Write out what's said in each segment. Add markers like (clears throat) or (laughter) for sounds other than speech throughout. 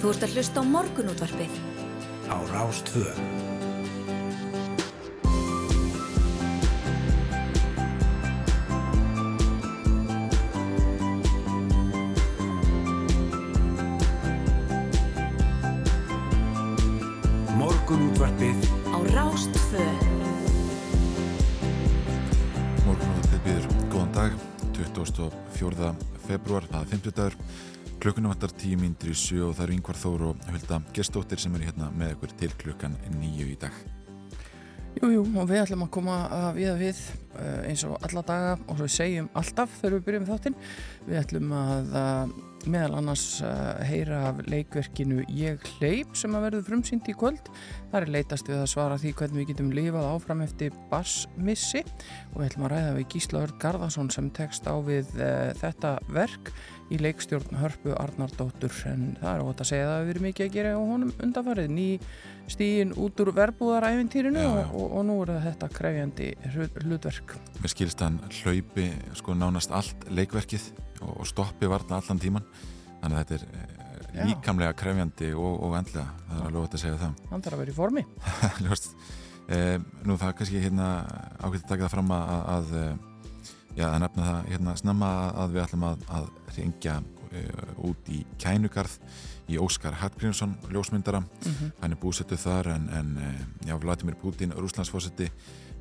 Þú ert að hlusta á morgunútvarpið. Á Rástvö. Morgunútvarpið Á Rástvö. Morgunútvarpið býður góðan dag 24. februar, það er 50 dagur klukkunum vantar 10 mindur í sjö og það eru yngvar þóru og hölda gestóttir sem eru hérna með ykkur til klukkan nýju í dag. Jújú, jú, og við ætlum að koma að við að við uh, eins og alla daga og svo segjum alltaf þegar við byrjum þáttinn. Við ætlum að uh, meðal annars uh, heyra af leikverkinu Ég hleyp sem að verður frumsýnd í kvöld. Það er leitast við að svara því hvernig við getum lifað áfram eftir bassmissi og við ætlum að ræða við Gísla Örd Garðarsson sem tekst á við þetta verk í leikstjórn Hörpu Arnardóttur. En það er ótt að segja að það hefur verið mikið að gera á honum undanfarið. Ný stíin út úr verbúðaræfintýrinu og, og, og nú er þetta krefjandi hlutverk. Mér skilst hann hlaupi sko nánast allt leikverkið og, og stoppi varna allan tíman þannig að þetta er Já. líkamlega krefjandi og endlega, það er alveg ótt að segja það. Hann þarf að vera í formi. (laughs) Eh, nú það er kannski hérna ákveðið að taka það fram að, að já, að nefna það hérna snemma að við ætlum að, að ringja uh, út í Kænugarð í Óskar Hallgrímsson ljósmyndara, mm -hmm. hann er búsettuð þar en, en já, Vladimir Putin Rúslandsfósetti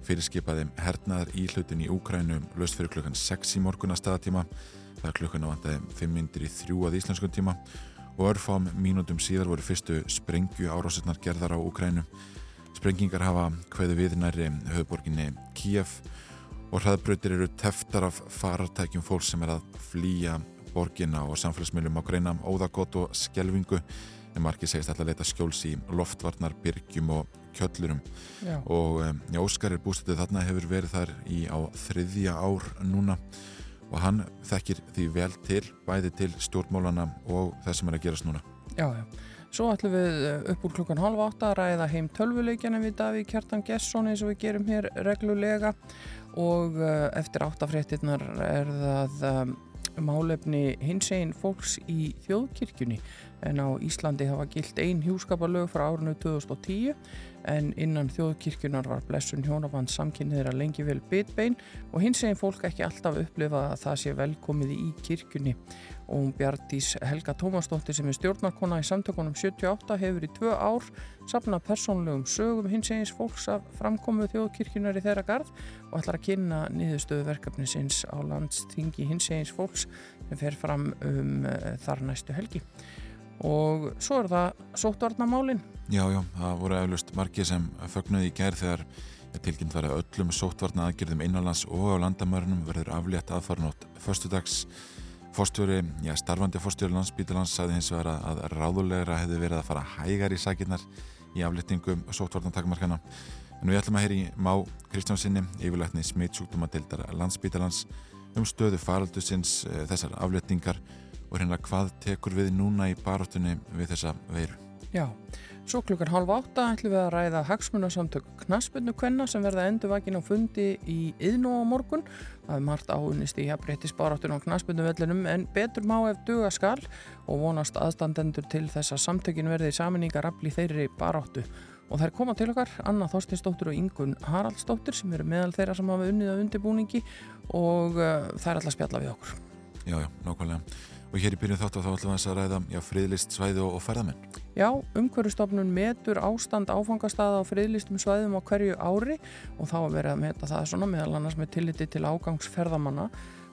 fyrirskipaði hernaðar í hlutin í Úkrænu löst fyrir klukkan 6 í morgun er klukkan á vandaði 5 mindir í 3 að íslenskum tíma og örfám mínútum síðar voru fyrstu sprengju árásetnar gerðar á Úkrænu sprengingar hafa hveði við næri höfðborginni Kíjaf og hraðbrautir eru teftar af farartækjum fólk sem er að flýja borgina og samfélagsmiðlum á greinam óðagótt og skjelvingu en margir segist alltaf að leta skjóls í loftvarnar, byrgjum og kjöllurum. Já. og um, já, Óskar er bústættið þarna hefur verið þar í á þriðja ár núna og hann þekkir því vel til bæði til stjórnmólana og það sem er að gerast núna. Já, já. Svo ætlum við upp úr klukkan halv átta að ræða heim tölvuleikjana við Daví Kjartan Gesson eins og við gerum hér reglulega. Og eh, eftir áttafréttinnar er það um, málefni hins einn fólks í þjóðkirkjunni en á Íslandi hafa gilt ein hjúskaparlög frá árinu 2010 en innan þjóðkirkjunar var blessun hjónaband samkynniðra lengi vel bitbein og hins eginn fólk ekki alltaf upplifa að það sé velkomið í kirkjunni. Og hún Bjartís Helga Tómasdóttir sem er stjórnarkona í samtökunum 78 hefur í tvö ár sapnað persónlegum sögum hins egins fólks af framkomuð þjóðkirkjunar í þeirra gard og ætlar að kynna niðurstöðu verkefni sinns á landstingi hins egins fólks sem fer fram um uh, þar næstu helgi og svo er það sóttvarnamálin. Já, já, það voru eflust margir sem fögnuði í gerð þegar tilkynnt var að öllum sóttvarna aðgerðum innanlands og á landamörnum verður aflétt aðfarnótt förstudags fórstjóri, já, starfandi fórstjóri landsbítalans sagði hins vegar að ráðulegra hefði verið að fara hægar í sakinnar í afléttingum sóttvarnatakmarkana. En við ætlum að heyri Má Kristjánsinni yfirleitni smittsjúkdómadeildar landsbítalans um stöðu faraldusins e, þessar afléttingar og hérna hvað tekur við núna í baróttunni við þessa veiru Já, svo klukkan halv átta ætlum við að ræða hagsmunarsamtök knaspinu kvenna sem verða endurvakin á fundi í yðnú á morgun. Það er margt áunist í að breytti spáráttun á knaspinu vellinum en betur má ef duga skal og vonast aðstandendur til þess að samtökin verði saminningar afli þeirri baráttu. Og þær koma til okkar, Anna Þorstinsdóttir og Ingun Haraldsdóttir sem eru meðal þeirra sem hafa unnið að undirbúningi og þær er alltaf spjalla við okkur. Já, já, nákvæmlega. Og hér í byrjun þátt að þá ætlum við að ræða já, friðlist svæði og, og ferðamenn. Já, umhverjastofnun metur ástand áfangastaða á friðlistum svæðum á hverju ári og þá vera að meta það svona meðal annars með tilliti til ágangsferðamanna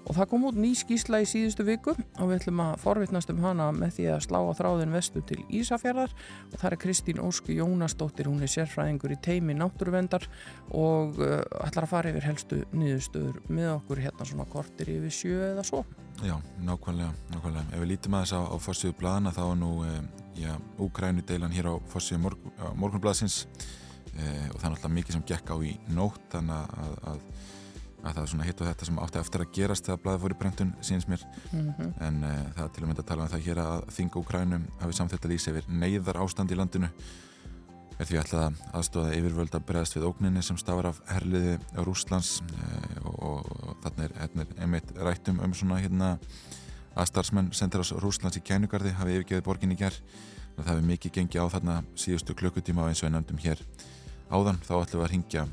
og það kom út ný skísla í síðustu viku og við ætlum að forvittnast um hana með því að slá á þráðin vestu til Ísafjörðar og það er Kristín Ósku Jónasdóttir, hún er sérfræðingur í teimi náttúruvendar og uh, ætlar að fara yfir helstu nýðustöður með okkur hérna svona kortir yfir sjö eða svo. Já, nákvæmlega, nákvæmlega. Ef við lítum að þess á, á fórsíðu bladana þá er nú, e, já, Úgrænu deilan hér á fórsíðu morg, morgunbladsins e, og það er náttúrulega mikið sem gekk á í nótt þannig að, að, að það er svona hitt og þetta sem átti eftir að gerast þegar bladið fór í brentun síns mér. Mm -hmm. en e, það er til að mynda að tala um það hér að þinga Úgrænum hafi samþett að lýsa yfir neyðar ástand í landinu. Er því alltaf aðstóða yfirvöld að bregðast við ógninni sem stafar af herliði Rúslands og, og, og þarna er, er einmitt rættum um svona hérna aðstarfsmenn sendir ás Rúslands í kænugarði hafi yfirgeðið borgin í gerð það hefur mikið gengið á þarna síðustu klukkutíma og eins og við nefndum hér áðan. Þá ætlum við að ringja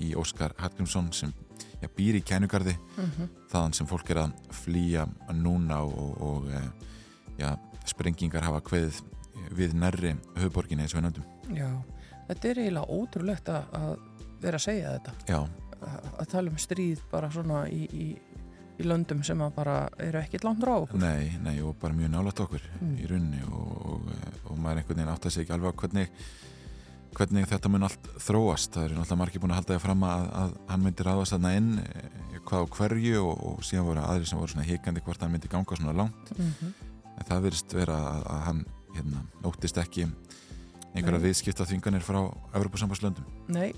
í Óskar Hallgrímsson sem já, býr í kænugarði mm -hmm. þaðan sem fólk er að flýja núna og, og já, sprengingar hafa kveðið við nærri höfuborginni eins og við nefndum Já, þetta er eiginlega ótrúlegt að vera að segja þetta Já. að tala um stríð bara svona í, í, í löndum sem bara eru ekkit langt rá okkur Nei, nei og bara mjög nálat okkur mm. í runni og, og, og maður einhvern veginn átt að segja alveg á hvernig hvernig þetta mun allt þróast. Það eru náttúrulega margir búin að halda það fram að, að hann myndi ráðast þarna inn eh, hvað á hverju og, og síðan voru aðri sem voru svona híkandi hvort hann myndi ganga svona langt. Mm -hmm. en það verist vera að, að hann hérna, óttist ekki einhverja viðskipta þvinganir frá Evropasambanslöndum Nei,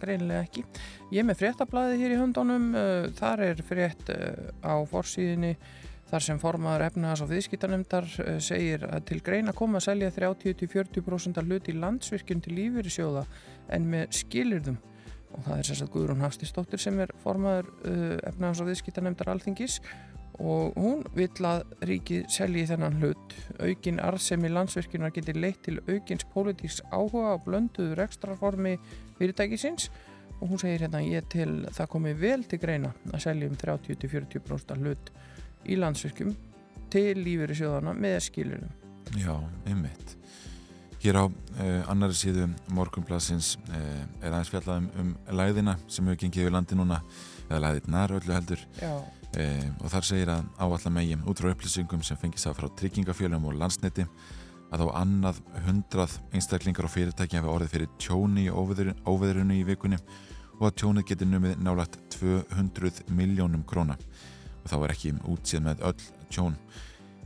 greinilega ekki. Ég er með fréttablaði hér í höndunum þar er frétt á forsíðinni þar sem formaður efnaðas og viðskiptanemndar segir að til greina koma að selja 30-40% af hluti landsvirkjum til lífyrirsjóða en með skilirðum og það er sérstaklega Guðrún Hafstistóttir sem er formaður efnaðas og viðskiptanemndar alþingis og hún vill að ríkið selji þennan hlut. Aukin arðsemi landsvirkjunar getur leitt til aukins pólitíks áhuga á blönduður ekstraformi fyrirtækisins og hún segir hérna ég til það komi vel til greina að selja um 30-40% hlut í landsvirkjum til lífeyri sjóðana með skilurum. Já, einmitt. Hér á eh, annari síðu morgunblassins eh, er aðeins fjallað um, um læðina sem hefur gengið við landi núna eða læðirnar öllu heldur Já. Eh, og þar segir að áallar megin út frá upplýsingum sem fengist að frá tryggingafjölum og landsneti að á annað hundrað einstaklingar og fyrirtæki hafi orðið fyrir tjóni í óveðrunu í vikunni og að tjónið getur numið nálagt 200 miljónum króna og þá er ekki útsið með öll tjón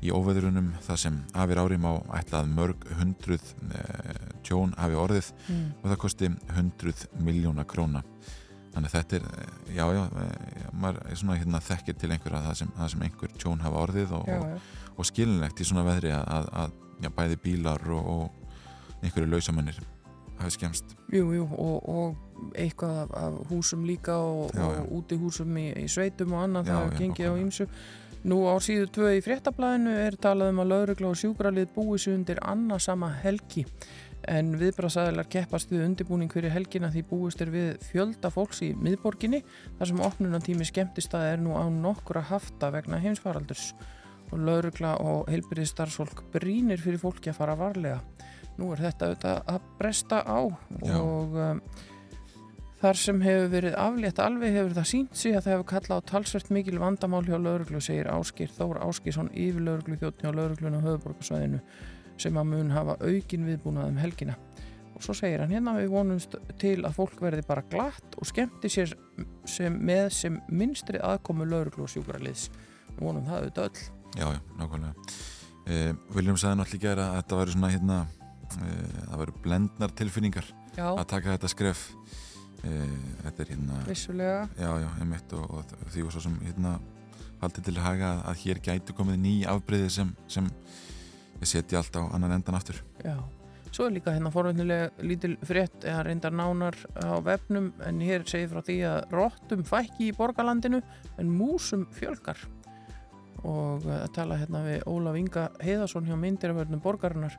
í óveðrunum það sem hafið árið má ætla að mörg hundruð eh, tjón hafi orðið Mm. og það kosti 100 miljóna króna þannig þetta er, eh, já, já, eh, maður er svona hérna þekkir til einhverja það sem, það sem einhver tjón hafa orðið og, og, og skilinlegt í svona veðri að, að, að já, bæði bílar og, og einhverju lausamennir hafi skemst. Jú, jú, og, og eitthvað af, af húsum líka og, Já, og úti húsum í, í sveitum og annað, Já, það hefur gengið á ýmsu. Nú á síðu tvö í fréttablaðinu er talað um að laurugla og sjúkralið búi sig undir annarsama helgi en viðbrasaðilar keppast við undirbúning fyrir helgina því búist er við fjölda fólks í miðborginni þar sem opnunartími skemmtistað er nú á nokkura hafta vegna heimsfaraldurs og laurugla og heilbyrðistarfsfólk brínir fyrir fólki að fara varlega. Nú er þetta auðvitað að bresta á Já. og um, þar sem hefur verið aflétt alveg hefur það sínt sig að það hefur kallað á talsvert mikil vandamál hjá lauruglu segir Áskir Þór Áskisson yfir lauruglu þjóttni á laurugluna á höfuborgarsvæðinu sem að mun hafa aukin viðbúnað um helgina og svo segir hann hérna við vonumst til að fólk verði bara glatt og skemmti sér sem, með sem minnstri aðkomu lauruglu og sjúkraliðs við vonum það auðvitað öll Já, já, nákvæmlega. Eh, Viljum sagði náttúrulega að þetta væri svona hérna, það væri blendnar tilfinningar Já, að taka þetta skref. Eh, þetta er hérna, vissulega. Já, já, og, og því var svo sem hérna haldið til að haga að, hér gætu komið ný afbreyði sem, sem setja allt á annan endan aftur. Já, svo er líka hérna forvöndilega lítil frétt eða reyndar nánar á vefnum en hér segir frá því að rottum fækki í borgarlandinu en músum fjölgar. Og að tala hérna við Ólaf Inga Heiðarsson hjá myndiraförnum borgarinnar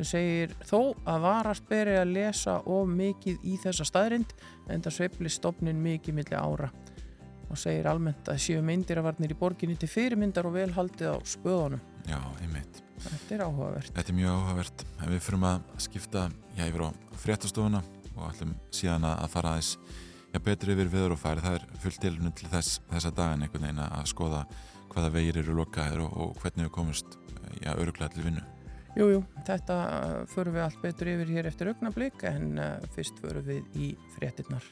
sem segir þó að varast beri að lesa of mikið í þessa staðrind en það sveifli stopnin mikið milli ára og segir almennt að séu myndiravarnir í borginni til fyrirmyndar og velhaldið á spöðunum. Já, einmitt. Þetta er áhugavert. Þetta er mjög áhugavert. En við fyrum að skipta, já, yfir á fréttastofuna og ætlum síðan að að fara aðeins betri yfir viður og færi. Það er fullt tilnum til þess, þessa dagan einhvern veginn að skoða hvaða vegir eru lokaðir og, og hvernig við komumst öruglega til vinnu. Jú, jú, þetta förum við allt betur yfir hér eftir augnablík en uh, fyrst förum við í fréttinnar.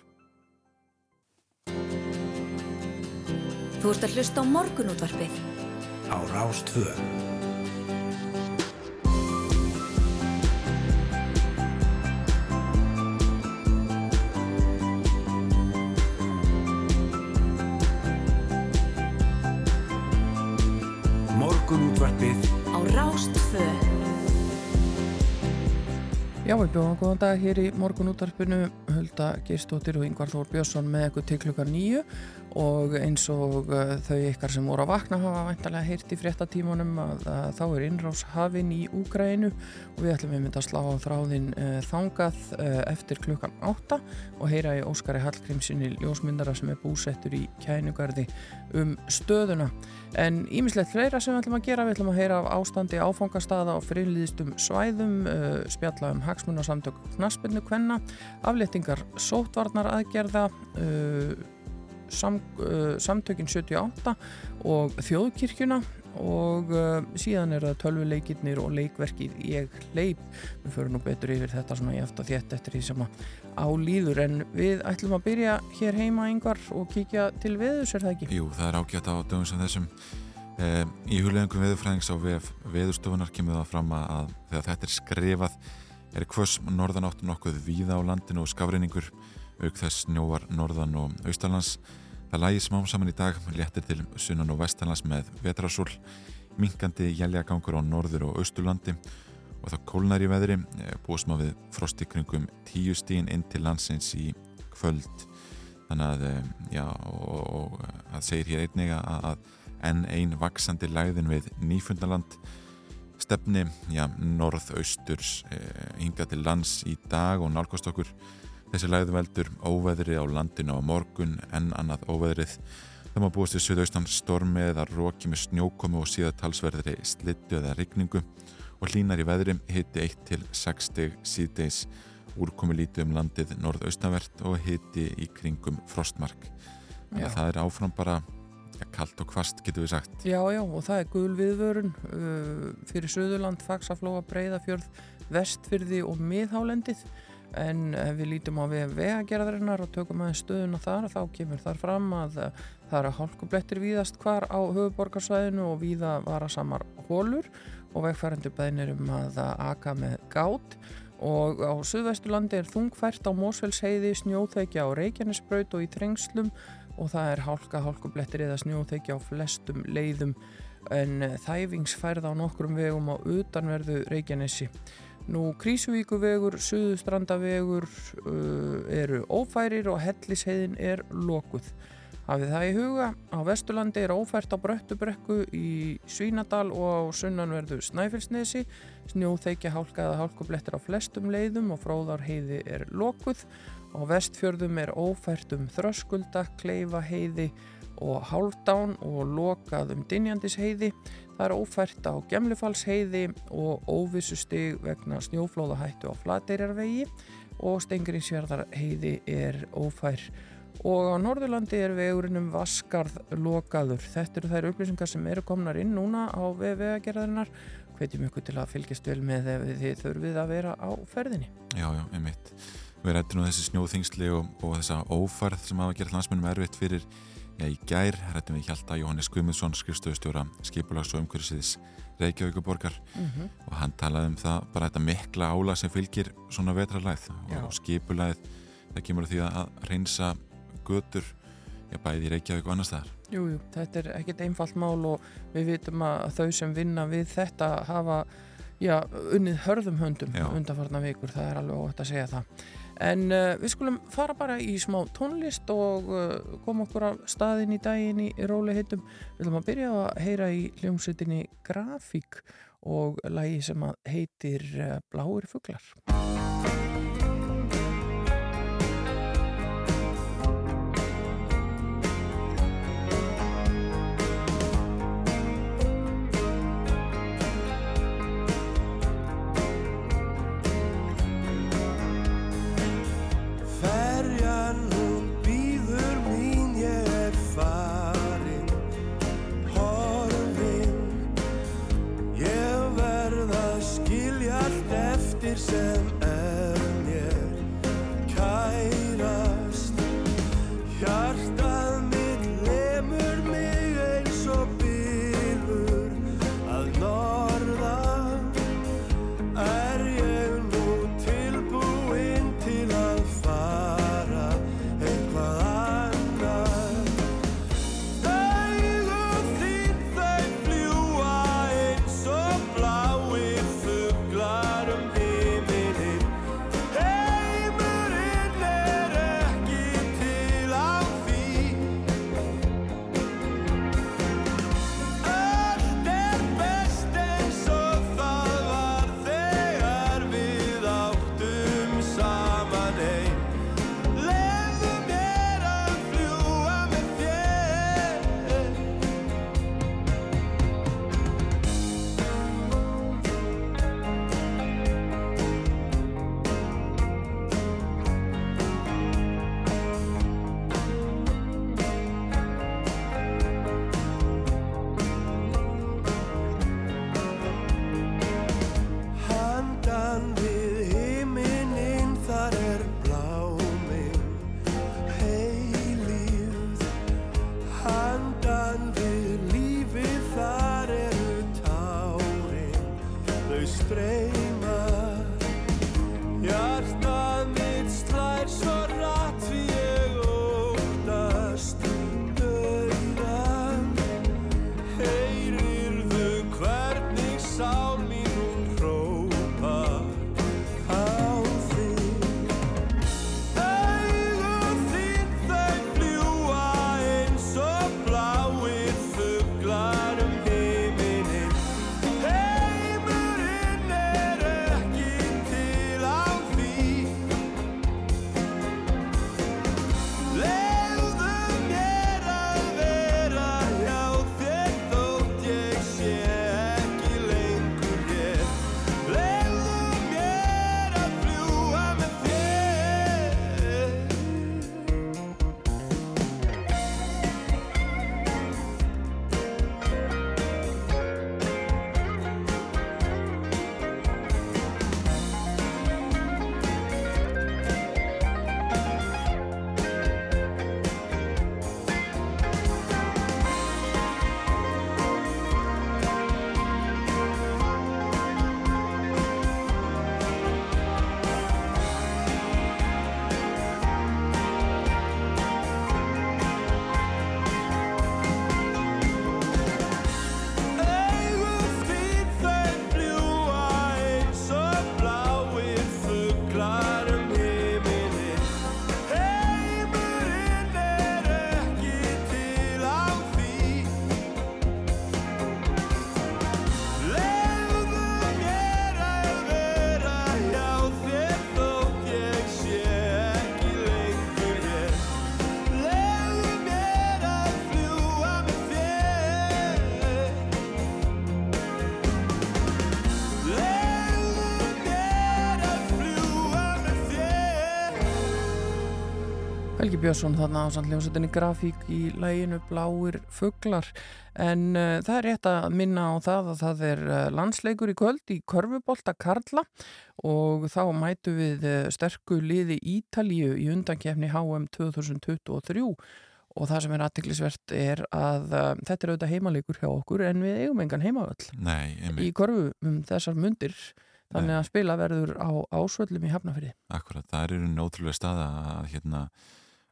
Þú ert að hlusta á morgunútvarpið á Rástvö. Morgunútvarpið á Rástfö. Já, við bjóðum góðan dag hér í morgunútvarpinu Hulda Geistóttir og Yngvar Þór Björnsson með eitthvað til klukkar nýju og eins og uh, þau ykkar sem voru að vakna hafa vantarlega heyrt í fréttatímanum að, að þá er innrás hafinn í Úgrænu og við ætlum við mynda að slá á þráðin uh, þangað uh, eftir klukkan 8 og heyra í Óskari Hallgrímsinni ljósmyndara sem er búsettur í kænugarði um stöðuna. En ímislegt fleira sem við ætlum að gera, við ætlum að heyra af ástandi áfangastada á friðlýðistum svæðum, uh, spjalla um hagsmun og samtök knaspinnu kvenna, aflettingar sótvarnar aðgerða, uh, sam, uh, samtökin 78 og þjóðkirkjuna og uh, síðan er það tölvuleikirnir og leikverkið ég leip við förum nú betur yfir þetta svona í eftir þétt eftir því sem að álýður en við ætlum að byrja hér heima yngvar og kíkja til veðus er það ekki? Jú, það er ágætt á dögum sem þessum. Eh, í hugleðingum veðurfræðings á veðurstofunar kemur það fram að þegar þetta er skrifað er hvers norðan áttu nokkuð víða á landinu og skafreiningur auk þess snjóvar norðan og austalands Það lægi smám saman í dag, léttir til sunnan og vestalans með vetrasól, minkandi jæljagangur á norður og austurlandi og það kólnar í veðri, búið smá við frosti kringum tíu stíin inn til landsins í kvöld. Þannig að, eh, já, og, og það segir hér einnig að, að enn einn vaksandi læðin við nýfundaland stefni, já, norð-austurs eh, hinga til lands í dag og nálgast okkur Þessi læðu veldur óveðri á landinu á morgun en annað óveðrið. Það má búist við söðaustan stormi eða róki með snjókomi og síðatalsverðri slittu eða rigningu og hlínar í veðri hitti 1-60 síðdeis úrkomi lítið um landið norðaustanvert og hitti í kringum frostmark. Það er áfram bara kallt og kvast getur við sagt. Já, já og það er gul viðvörun uh, fyrir Suðurland, Faxaflóa, Breiðafjörð, Vestfyrði og Miðhálendið. En ef við lítum á vegagerðarinnar og tökum aðeins stöðuna þar þá kemur þar fram að það eru hálkublettir víðast hvar á höfuborgarsvæðinu og víða vara samar hólur og vegfærandur beðnir um að aka með gát. Og á Suðvesturlandi er þungfært á Mósvelsheiði, snjóþekja á Reykjanesbraut og í Trengslum og það er hálka, hálkublettir eða snjóþekja á flestum leiðum en þæfingsfærð á nokkrum vegum á utanverðu Reykjanesi Nú Krísuvíkuvegur, Suðustrandavegur uh, eru ófærir og Hellisheiðin er lokuð. Hafið það í huga, á Vesturlandi er ófært á Bröttubrekku í Svínadal og á sunnanverðu Snæfellsnesi. Snjóþeikja hálkaða hálkublettir á flestum leiðum og fróðarheiði er lokuð. Á vestfjörðum er ófært um Þröskulda, Kleifaheiði og Hálfdán og lokað um Dinjandisheiði. Það er ófært á Gemlifalsheiði og óvissustig vegna snjóflóðahættu á Flateirjarvegi og Stengriðsfjörðarheiði er ófær. Og á Norðurlandi er vegurinnum Vaskarð lokaður. Þetta eru þær upplýsingar sem eru komnar inn núna á vegagerðarinnar. Hvetjum ykkur til að fylgjast vel með ef þið þurfið að vera á ferðinni. Já, já, einmitt. Við rættum nú þessi snjóþingsli og, og þessa ófærð sem hafa gert landsmennum erfitt fyrir Já, í gær hættum við hjálta Jóhannes Guðmundsson, skrifstöðustjóra skipulags og umhverfisins Reykjavíkuborgar mm -hmm. og hann talaði um það bara þetta mikla ála sem fylgir svona vetralæð og skipulagið það kemur því að reynsa götur já, bæði í Reykjavík og annar staðar. Jújú, þetta er ekkert einfalt mál og við vitum að þau sem vinna við þetta hafa já, unnið hörðum höndum undanfarnar vikur, það er alveg óhægt að segja það. En uh, við skulum fara bara í smá tónlist og uh, koma okkur af staðin í daginn í róli hittum. Við ætlum að byrja að heyra í hljómsveitinni Grafík og lagi sem heitir uh, Bláir fugglar. Um Helgi Björnsson þarna á sannljónsettinni grafík í læginu Bláir Fuglar. En uh, það er rétt að minna á það að það er uh, landsleikur í kvöld í Körfubolta Karla og þá mætu við uh, sterku liði Ítalíu í undankefni HM 2023 og það sem er aðtiklisvert er að uh, þetta er auðvitað heimaleikur hjá okkur en við eigum engan heimavöll Nei, í körfu um þessar mundir. Þannig að spila verður á ásvöllum í Hafnafyrði. akkurat, það er í nótrúlega staða að, hérna,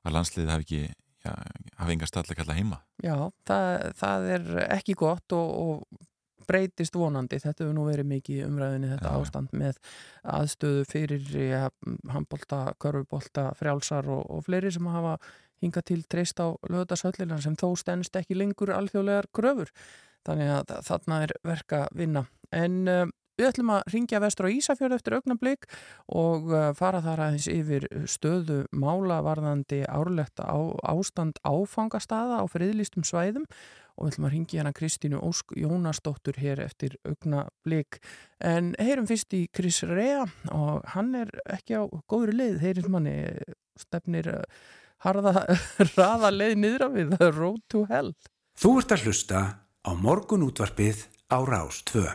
að landsliðið hafi ekki já, hafi enga stall að kalla heima Já, það, það er ekki gott og, og breytist vonandi. Þetta hefur nú verið mikið umræðinni þetta já. ástand með aðstöðu fyrir ja, handbolta, körfubolta, frjálsar og, og fleiri sem hafa hingað til treyst á lögðarsöllina sem þó stennst ekki lengur alþjóðlegar kröfur. Þannig að þarna er verka vinna. En uh, við ætlum að ringja vestur á Ísafjörð eftir augnablík og uh, fara þar aðeins yfir stöðu mála varðandi árlegt á, ástand áfangastaða á friðlýstum svæðum og við ætlum að ringi hérna Kristínu Ósk Jónasdóttur hér eftir augnablík. En heyrum fyrst í Chris Rea og hann er ekki á góðri leið, heyrim manni stefnir uh, harða (laughs) raða leið niðra við Road to Hell. Þú ert að hlusta á morgunútvarpið á Rás 2.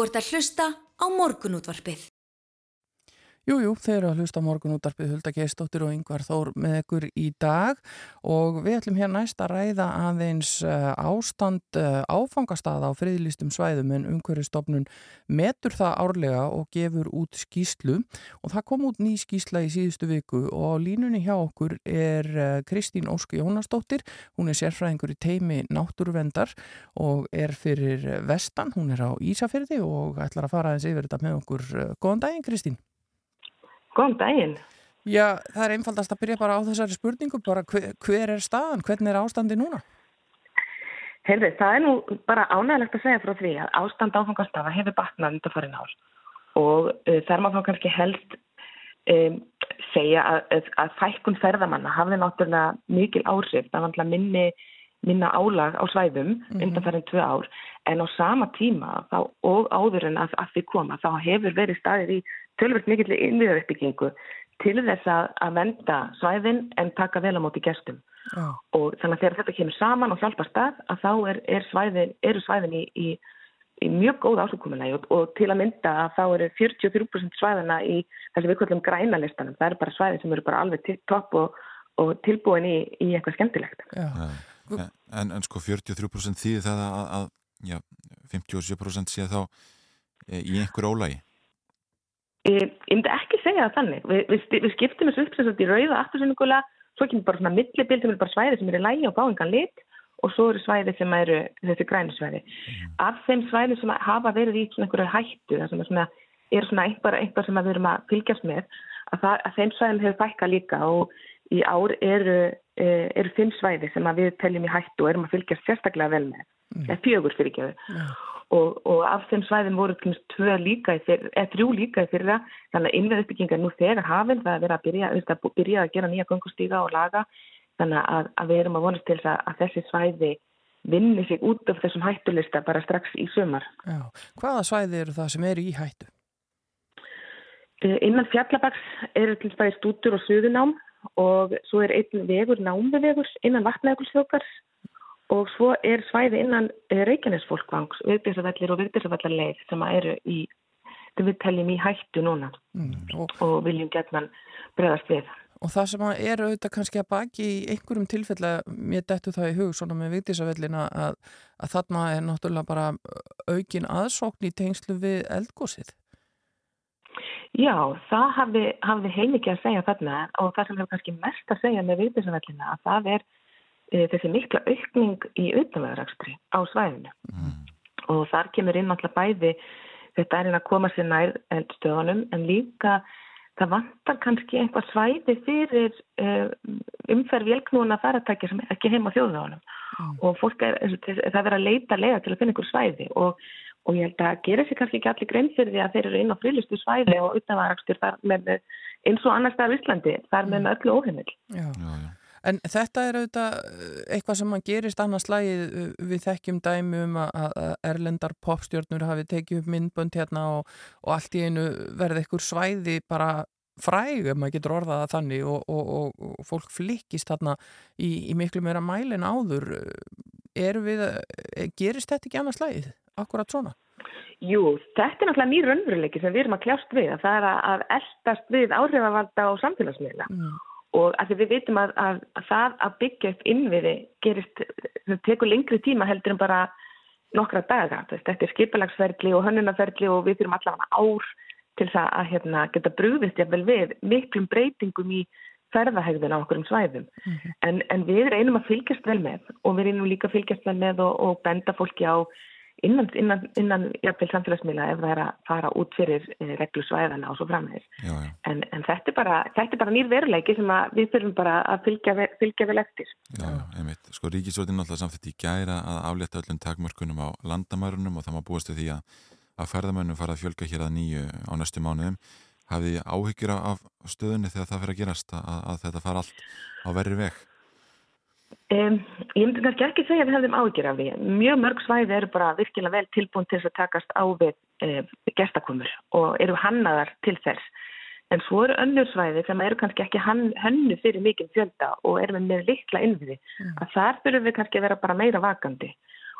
Þú ert að hlusta á morgunútvarpið. Jújú, jú, þeir eru að hlusta morgun útarpið Hulda Geistóttir og Yngvar Þór með ykkur í dag og við ætlum hér næst að ræða aðeins uh, ástand uh, áfangastaða á friðlýstum svæðum en umhverjastofnun metur það árlega og gefur út skýslu og það kom út ný skýsla í síðustu viku og línunni hjá okkur er uh, Kristín Ósk Jónasdóttir, hún er sérfræðingur í teimi náttúruvendar og er fyrir vestan, hún er á Ísafyrði og ætlar að fara aðeins yfir þetta með okkur. Góðan daginn Kristín. Góðan daginn. Já, það er einfaldast að byrja bara á þessari spurningu, bara hver, hver er staðan, hvernig er ástandi núna? Heyrði, það er nú bara ánægilegt að segja frá því að ástand áfangastafa hefur batnað undir farin ár og uh, þar maður þá kannski helst um, segja að, að, fækkun ferðamanna hafði náttúrulega mikil áhrif, það var náttúrulega minni minna álag á svæðum mm -hmm. undan farin tvö ár en á sama tíma þá, og áður en að, að því koma þá hefur verið staðið í tölvöld mikill innviðaruppbyggingu til þess að, að venda svæðin en taka vel á móti gestum. Já. Og þannig að þegar þetta kemur saman og hjálpa stað að þá er, er svæðin, eru svæðin í, í, í mjög góð ásökumunlega og, og til að mynda að þá eru 43% svæðina í þessi viðkvöldum grænalistanum. Það eru bara svæði sem eru bara alveg topp og, og tilbúin í, í eitthvað skemmtilegt. Já. En, en, sko 43% þýðir það að, að já, 57% sé þá e, í einhver ólægi? Ég, ég myndi ekki segja það þannig. Vi, við, við skiptum þessu upp sem sagt í rauða aftursyningulega, svo kemur bara svona millibild sem eru bara svæði sem eru lægi og báingan lit og svo eru svæði sem eru þessi græni svæði. Mm. Af þeim svæði sem hafa verið í svona einhverju hættu, það sem er svona, er svona einhver, einhver sem við erum að fylgjast með, að, það, að þeim svæðum hefur fækka líka og í ár eru, eru fimm svæði sem við teljum í hættu og erum að fylgjast sérstaklega vel með. Eða fjögur fyrir ekki þau. Og, og af þeim svæðin voru tvö líka eða þrjú líka í fyrra þannig að innveð uppbygginga er nú þegar hafinn það er verið að byrja, að byrja að gera nýja gangustíga og laga þannig að, að við erum að vonast til að, að þessi svæði vinni sig út af þessum hættulista bara strax í sömar. Já. Hvaða svæði eru það sem eru í hættu? Innan fjallabaks eru til stæði stútur og suðunám og svo er einn vegur námvegur innan vatnægulsjókars og svo er svæði innan Reykjanesfólkvangs, viðbjörnsvellir og viðbjörnsvellarleið sem eru í, við teljum í hættu núna mm, og, og viljum getna bregðast við. Og það sem er auðvitað kannski að baki í einhverjum tilfella, mér dettu það í hug svona með viðbjörnsvellina að, að þarna er náttúrulega bara aukin aðsókn í tengslu við eldgósið. Já, það hafði, hafði heimikið að segja þarna og það sem hefur kannski mest að segja með viðbjörnsvellina að það er þessi mikla aukning í utanvegarakstri á svæðinu mm. og þar kemur inn alltaf bæði þetta er inn að koma sér nær eldstöðunum en líka það vantar kannski einhvað svæði fyrir uh, umferð vélknúna faratækja sem er ekki heima á þjóðunáðunum mm. og fólk er, það verður að leita lega til að finna einhver svæði og, og ég held að gera sér kannski ekki allir grein fyrir því að þeir eru inn á frílistu svæði og með eins og annars það er Íslandi, þar með með öllu óheimil. Já, já, já. En þetta er auðvitað eh, eitthvað sem að gerist annars slægið eh, við þekkjum dæmi um að erlendar popstjórnur hafi tekið upp myndbönd hérna og, og allt í einu verði einhver svæði bara fræg, ef maður getur orðaða þannig og, og, og fólk flikist þarna í, í miklu meira mælin áður. Við, eh, gerist þetta ekki annars slægið? Akkurat svona? Jú, þetta er náttúrulega nýr raunveruleiki sem við erum að kljást við. Það er að eldast við áhrifavalda og samfélagsmiðla. Mm og að við vitum að, að, að það að byggja upp innviði gerist, það tekur lengri tíma heldur en bara nokkra daga. Þetta er skipalagsferðli og hönnunaferðli og við þurfum allavega ár til það að hérna, geta brúðist jáfnvel við miklum breytingum í ferðahægðin á okkur um svæðum. Mm -hmm. en, en við reynum að fylgjast vel með og við reynum líka að fylgjast vel með og, og benda fólki á innan, innan, innan jafnvel samfélagsmiðla ef það er að fara út fyrir eh, reglusvæðana og svo framhengis. En, en þetta er bara, bara nýr veruleiki sem við þurfum bara að fylgja, fylgja vel eftir. Já, einmitt. Sko Ríkisvöldin alltaf samþitt í gæra að aflétta öllum takmörkunum á landamærunum og það má búast við því að, að ferðamönnum fara að fjölga hér að nýju á næstu mánuðum. Hafið áhyggjur af stöðunni þegar það fyrir að gerast að, að þetta fara allt á verri veg? Um, ég myndi kannski ekki segja að við hefðum ágjör af því. Mjög mörg svæði eru bara virkilega vel tilbúin til þess að takast á við um, gestakomur og eru hannaðar til þess. En svo eru önnur svæði sem eru kannski ekki hannu fyrir mikið fjölda og eru með, með litla innviði. Mm. Að þar þurfum við kannski að vera bara meira vakandi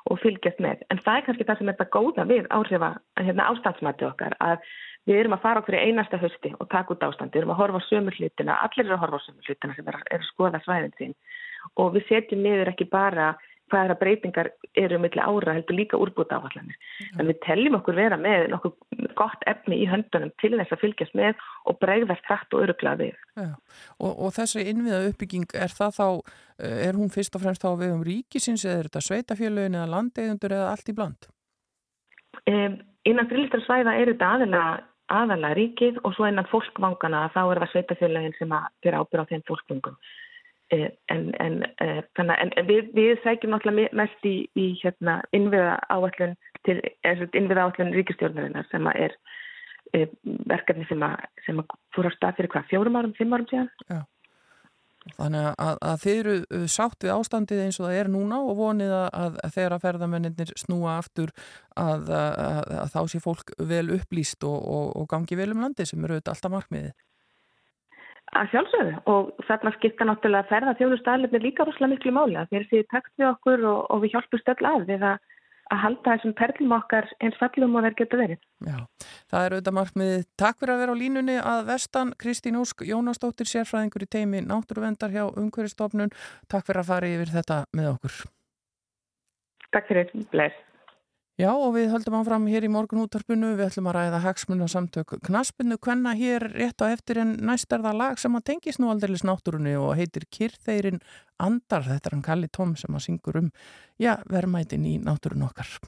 og fylgjast með. En það er kannski það sem er þetta góða við áhrifa hérna, ástandsmæti okkar að við erum að fara okkur í einasta hösti og taka út ástand. Við erum að horfa á sömur hlutina, allir eru að horfa á sömur hlutina sem er, er skoða svæðin sín og við setjum niður ekki bara hvaða breytingar eru millir ára heldur líka úrbúta áallanir. En við telljum okkur vera með nokkuð gott efni í höndunum til þess að fylgjast með og bregðast hrætt og öruglega við. Ja. Og, og þessi innviða uppbygging, er það þá, eh, er hún fyrst og fremst á við um ríkisins eða er þetta sveitafélögin eða landeigundur eða allt í bland? Um, innan frillistarsvæða er þetta aðalega aðalega ríkið og svo innan fólkvangana þá er það sveitafélögin sem að fyrir ábyrða á þeim fólkvangum. Eh, en, en, eh, þannig, en, við, við sækjum náttúrulega mest í, í hérna, innviða áallun innviða áallun ríkistjórnarinnar sem er e, verkefni sem að, sem að fór á stað fyrir hvað, fjórum árum, fimm árum síðan Já. Þannig að, að þið eru sátt við ástandið eins og það er núna og vonið að, að þeirra ferðamennir snúa aftur að þá sé fólk vel upplýst og, og, og gangi vel um landi sem eru auðvitað alltaf markmiðið Að sjálfsögðu og þarna skipta náttúrulega að ferða þjóðustæðilegni líka rosalega miklu máli að þeir séu takt við okkur og, og við hjálpum stöll að við að, að halda þessum perlum okkar eins fellum og þeir geta verið. Já, það er auðvitað markmiðið. Takk fyrir að vera á línunni að vestan Kristín Úsk, Jónastóttir, sérfræðingur í teimi Náttúruvendar hjá Ungveristofnun. Takk fyrir að fara yfir þetta með okkur. Takk fyrir, bless. Já og við höldum áfram hér í morgun útarpunu, við ætlum að ræða hagsmunna samtök knaspinu, hvenna hér rétt á eftir en næst er það lag sem að tengis nú aldrei náttúrunni og heitir Kyrþeirin Andar, þetta er hann Kalli Tóm sem að syngur um, já, verðmætin í náttúrun okkar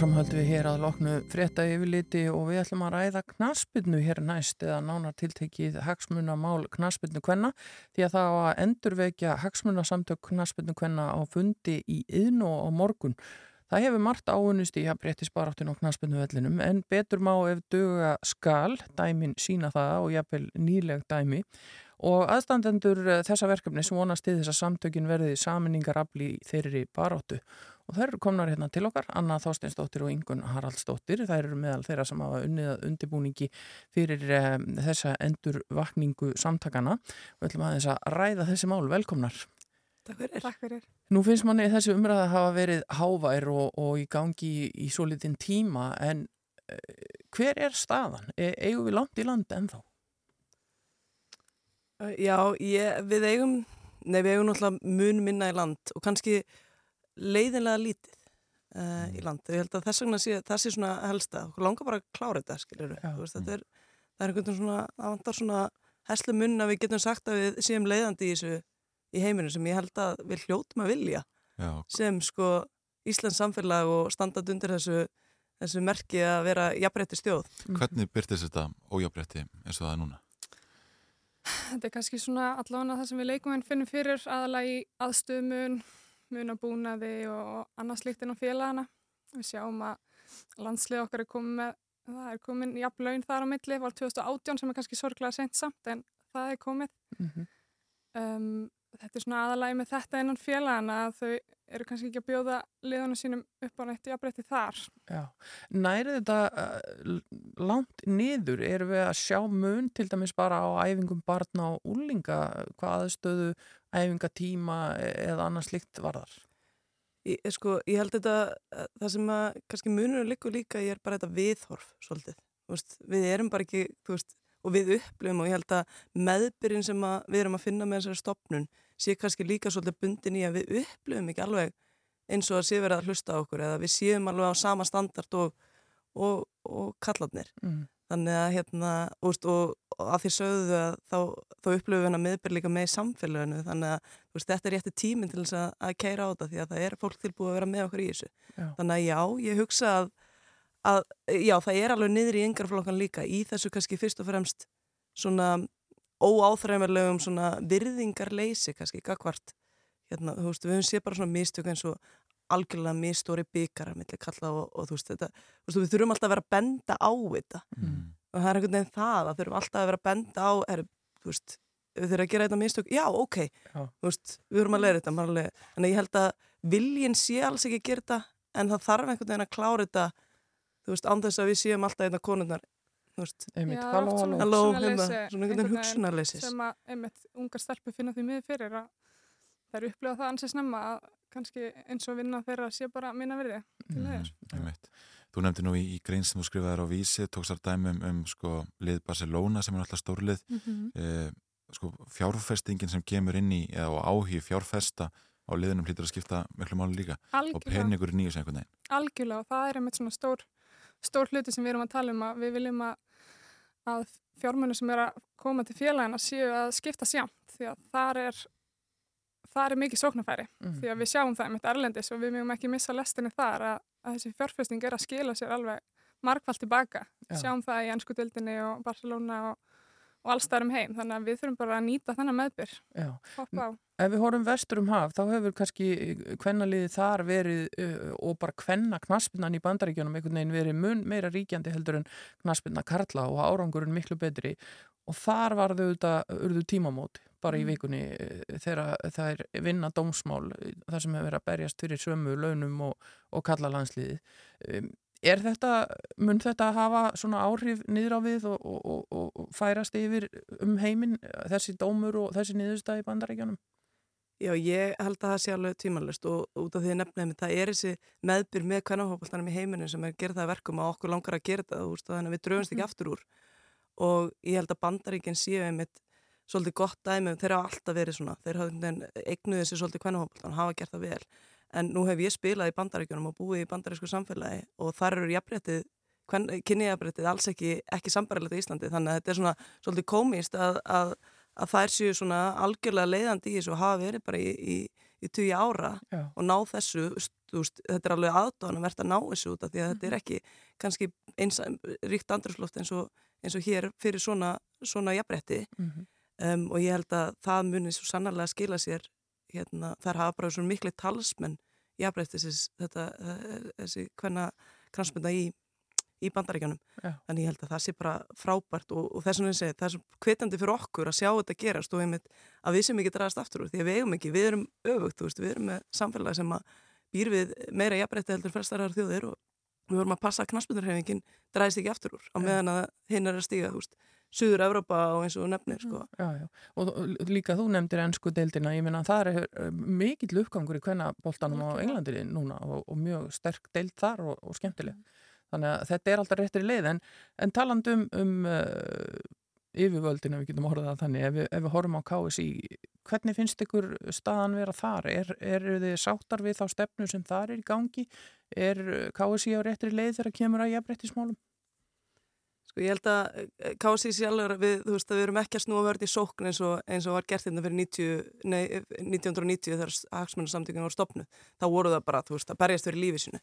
áframhaldum við hér að loknu frétta yfirliti og við ætlum að ræða knaspinu hér næst eða nánar tiltekið hagsmunamál knaspinu kvenna því að það var að endurvekja hagsmunasamtök knaspinu kvenna á fundi í yðn og á morgun. Það hefur margt áunust í að breytti sparáttinu á knaspinu vellinum en betur má ef döga skal, dæmin sína það og jafnvel nýleg dæmi. Og aðstandendur þessa verkefni sem vonast til þess að samtökin verði saminningarafli í þeirri baráttu og þær eru komnar hérna til okkar, Anna Þorsteinsdóttir og Ingun Haraldsdóttir, þær eru meðal þeirra sem hafa unnið undirbúningi fyrir um, þessa endurvakningu samtakana og við ætlum aðeins að ræða þessi mál, velkomnar Takk fyrir. Takk fyrir. Nú finnst manni þessi umræða að hafa verið hávær og, og í gangi í, í svo litin tíma en uh, hver er staðan? E, eigum við langt í land ennþá? Uh, já, ég, við eigum, nei við eigum náttúrulega mun minna í land og kannski leiðinlega lítið uh, mm. í land. Ég held að þess vegna sé, það sé svona helsta. Okkur langar bara að klára þetta, skiljur. Þetta er, það er einhvern veginn svona, það vantar svona heslu mun að við getum sagt að við séum leiðandi í þessu í heiminu sem ég held að við hljóttum að vilja Já. sem sko Íslands samfélag og standað undir þessu, þessu merki að vera jafnbretti stjóð. Hvernig byrtist þetta ójafnbretti eins og það er núna? Þetta er kannski svona allavega það sem við leikum finnum fyrir aðalega í aðstöðmun, munabúnaði og annars líkt inn á félagana. Við sjáum að landslið okkar er komið með, það er komin jafn laun þar á milli, var 2018 sem er kannski sorglega sent samt en það er komið. Mm -hmm. um, þetta er svona aðalægi með þetta innan félagana að þau eru kannski ekki að bjóða liðunum sínum upp á nætti jafnbreytti þar. Já, næri þetta uh, langt niður, eru við að sjá mun til dæmis bara á æfingum barna og úlinga, hvað aðstöðu æfingatíma eða annars slikt varðar? Ég, sko, ég held þetta, það sem að kannski munur er líka líka, ég er bara þetta viðhorf svolítið, veist, við erum bara ekki, þú veist, og við upplifum og ég held að meðbyrjun sem að við erum að finna með þessari stopnun sé kannski líka svolítið bundin í að við upplifum ekki alveg eins og að sé verið að hlusta á okkur eða við séum alveg á sama standard og, og, og kallarnir mm. þannig að hérna úst, og, og að því sögðu að þá, þá upplifum við hennar meðbyrj líka með í samfélaginu þannig að úst, þetta er rétti tíminn til þess að, að keira á þetta því að það er fólk tilbúið að vera með okkur í þessu já. þannig að já, ég hugsa að að já, það er alveg niður í yngarflokkan líka í þessu kannski fyrst og fremst svona óáþræðanverlegum svona virðingarleysi kannski, gagvart hérna, þú veist, við höfum séð bara svona mistök eins og algjörlega mistóri byggar að milli kalla og, og þú veist, þetta þú veist, við þurfum alltaf að vera að benda á þetta mm. og það er einhvern veginn það að þurfum alltaf að vera að benda á, er, þú veist við þurfum að gera þetta mistök, já, ok já. þú veist, við þurfum að leira þetta en ég held að viljin sé alls ekki að gera þetta en það þarf einhvern veginn að klára þetta þú veist, þess að við séum alltaf einna konurnar þú veist, einmitt, halló, halló. halló, hérna, svona einhvern veginn hugsunarleysis. sem að, einmitt, ungar stelpur finna því miður fyrir að það eru upplegað það ansið snemma að kannski eins og vinna þeirra sé bara minna verði til þeir mm, Þú nefndi nú í, í grein sem þú skrifaði á vísi tókstar dæmum um, um sko lið Barcelona sem er alltaf stórlið. Mm -hmm. eh, sko fjárfestingin sem kemur inn í eða áhug fjárfesta á liðinum hlýtur að skipta miklu máli líka. Algjörlega. og peningur nýjus einhvern veginn. Algjörlega það er einmitt svona stór stór hluti sem við erum að tala um að við viljum að, að fjármunni sem er að koma til félagina séu að skipta sjámt því að þar er það er mikið sóknarfæri mm. því að við sjáum það með erlendis og við mögum ekki missa lestinni þar að, að þessi fjárfesting er að skila sér alveg markvallt tilbaka Já. sjáum það í ennsku dildinni og Barcelona og og allstæðum heim, þannig að við þurfum bara að nýta þennan meðbyr. Ef við horfum vestur um haf, þá hefur kannski kvennaliði þar verið uh, og bara kvenna knaspinnan í bandaríkjónum einhvern veginn verið mun meira ríkjandi heldur en knaspinna Karla og árangurinn miklu betri. Og þar var þau auðvitað tímamóti bara í mm. vikunni þegar það er vinna dómsmál þar sem hefur verið að berjast fyrir sömu launum og, og Karla landsliði Er þetta, mun þetta hafa svona áhrif niður á við og, og, og, og færast yfir um heiminn þessi dómur og þessi niðurstað í bandarækjanum? Já, ég held að það sé alveg tímanlust og út af því að nefnum það er þessi meðbyr með kvennahópaltanum í heiminu sem er að gera það verkum að okkur langar að gera þetta veist, þannig að við dröfumst ekki mm. aftur úr og ég held að bandaríkinn séu einmitt svolítið gott dæmi, þeir hafa alltaf verið svona, þeir hafa eignuðið sér svolítið kvennahópaltan, hafa gert það vel en nú hef ég spilað í bandaríkjunum og búið í bandarísku samfélagi og þar eru jafnréttið, kynniðjafnréttið alls ekki, ekki sambarilegt í Íslandi þannig að þetta er svona svolítið komist að, að, að þær séu svona algjörlega leiðandi í þessu og hafa verið bara í, í, í tugi ára Já. og ná þessu, veist, þetta er alveg aðdóðan að verða að ná þessu út af því að þetta er Mhm. ekki kannski eins ríkt andrusloft eins og, eins og hér fyrir svona, svona jafnrétti Mhm. um, og ég held að það muni svo sannarlega skila sér hérna, þær hafa bara svona miklu talsmenn jafnréttis þetta, eh, þessi hvenna kransmynda í, í bandaríkjanum Já. þannig ég held að það sé bara frábært og, og þess vegna segi, það er svo hvetandi fyrir okkur að sjá þetta gerast og einmitt að við sem ekki draðast aftur úr því að við eigum ekki, við erum öfugt, veist, við erum með samfélag sem að býr við meira jafnrétti heldur flestarar þjóðir og við vorum að passa að knaspundurhefingin draðist ekki aftur úr á meðan að hinn er að stíga, þú veist, Suður Evrópa og eins og nefnir, sko. Já, já. Og líka þú nefndir ennsku deildina, ég minna það er eh, mikill uppgangur í hvenna boltanum á Englandi núna og, og mjög sterk deild þar og, og skemmtileg. Þannig að þetta er alltaf réttir leið en, en taland um, um uh, yfirvöldin ef við getum orðað það þannig ef við, ef við horfum á KSI hvernig finnst ykkur staðan vera þar er, eru þið sáttar við þá stefnu sem þar er í gangi er KSI á réttri leið þegar kemur að jafnréttismálum? Sko ég held að eh, KSI sjálfur við, þú veist, að við erum ekki að snúa vörð í sókn eins og, eins og var gert hérna fyrir 90, nei, 1990 þegar hagsmunarsamtökun var stopnuð. Þá voru það bara, þú veist, að berjast fyrir lífið sinu.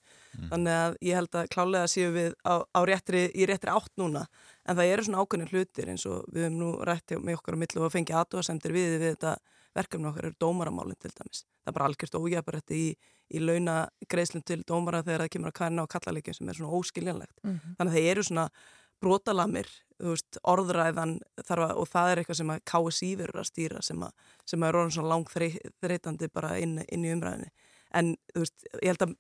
Þannig að ég held að klálega séu við á, á réttri, í réttri átt núna. En það eru svona ákveðin hlutir eins og við höfum nú rætti með okkar á millu og fengið aðdóðasemtir við við þetta verkefni okkar eru dómaramálinn til dæmis. Það er bara algjörst ójæparætti í, í launa greiðslum til dómara þegar það kemur að kanna á kallaleikjum sem er svona óskiljanlegt. Mhm. Þannig að þeir eru svona brotalamir, veist, orðræðan að, og það er eitthvað sem að KSI verður að stýra sem að, sem að er orðin svona langþreytandi bara inn, inn í umræðinni. En veist, ég held að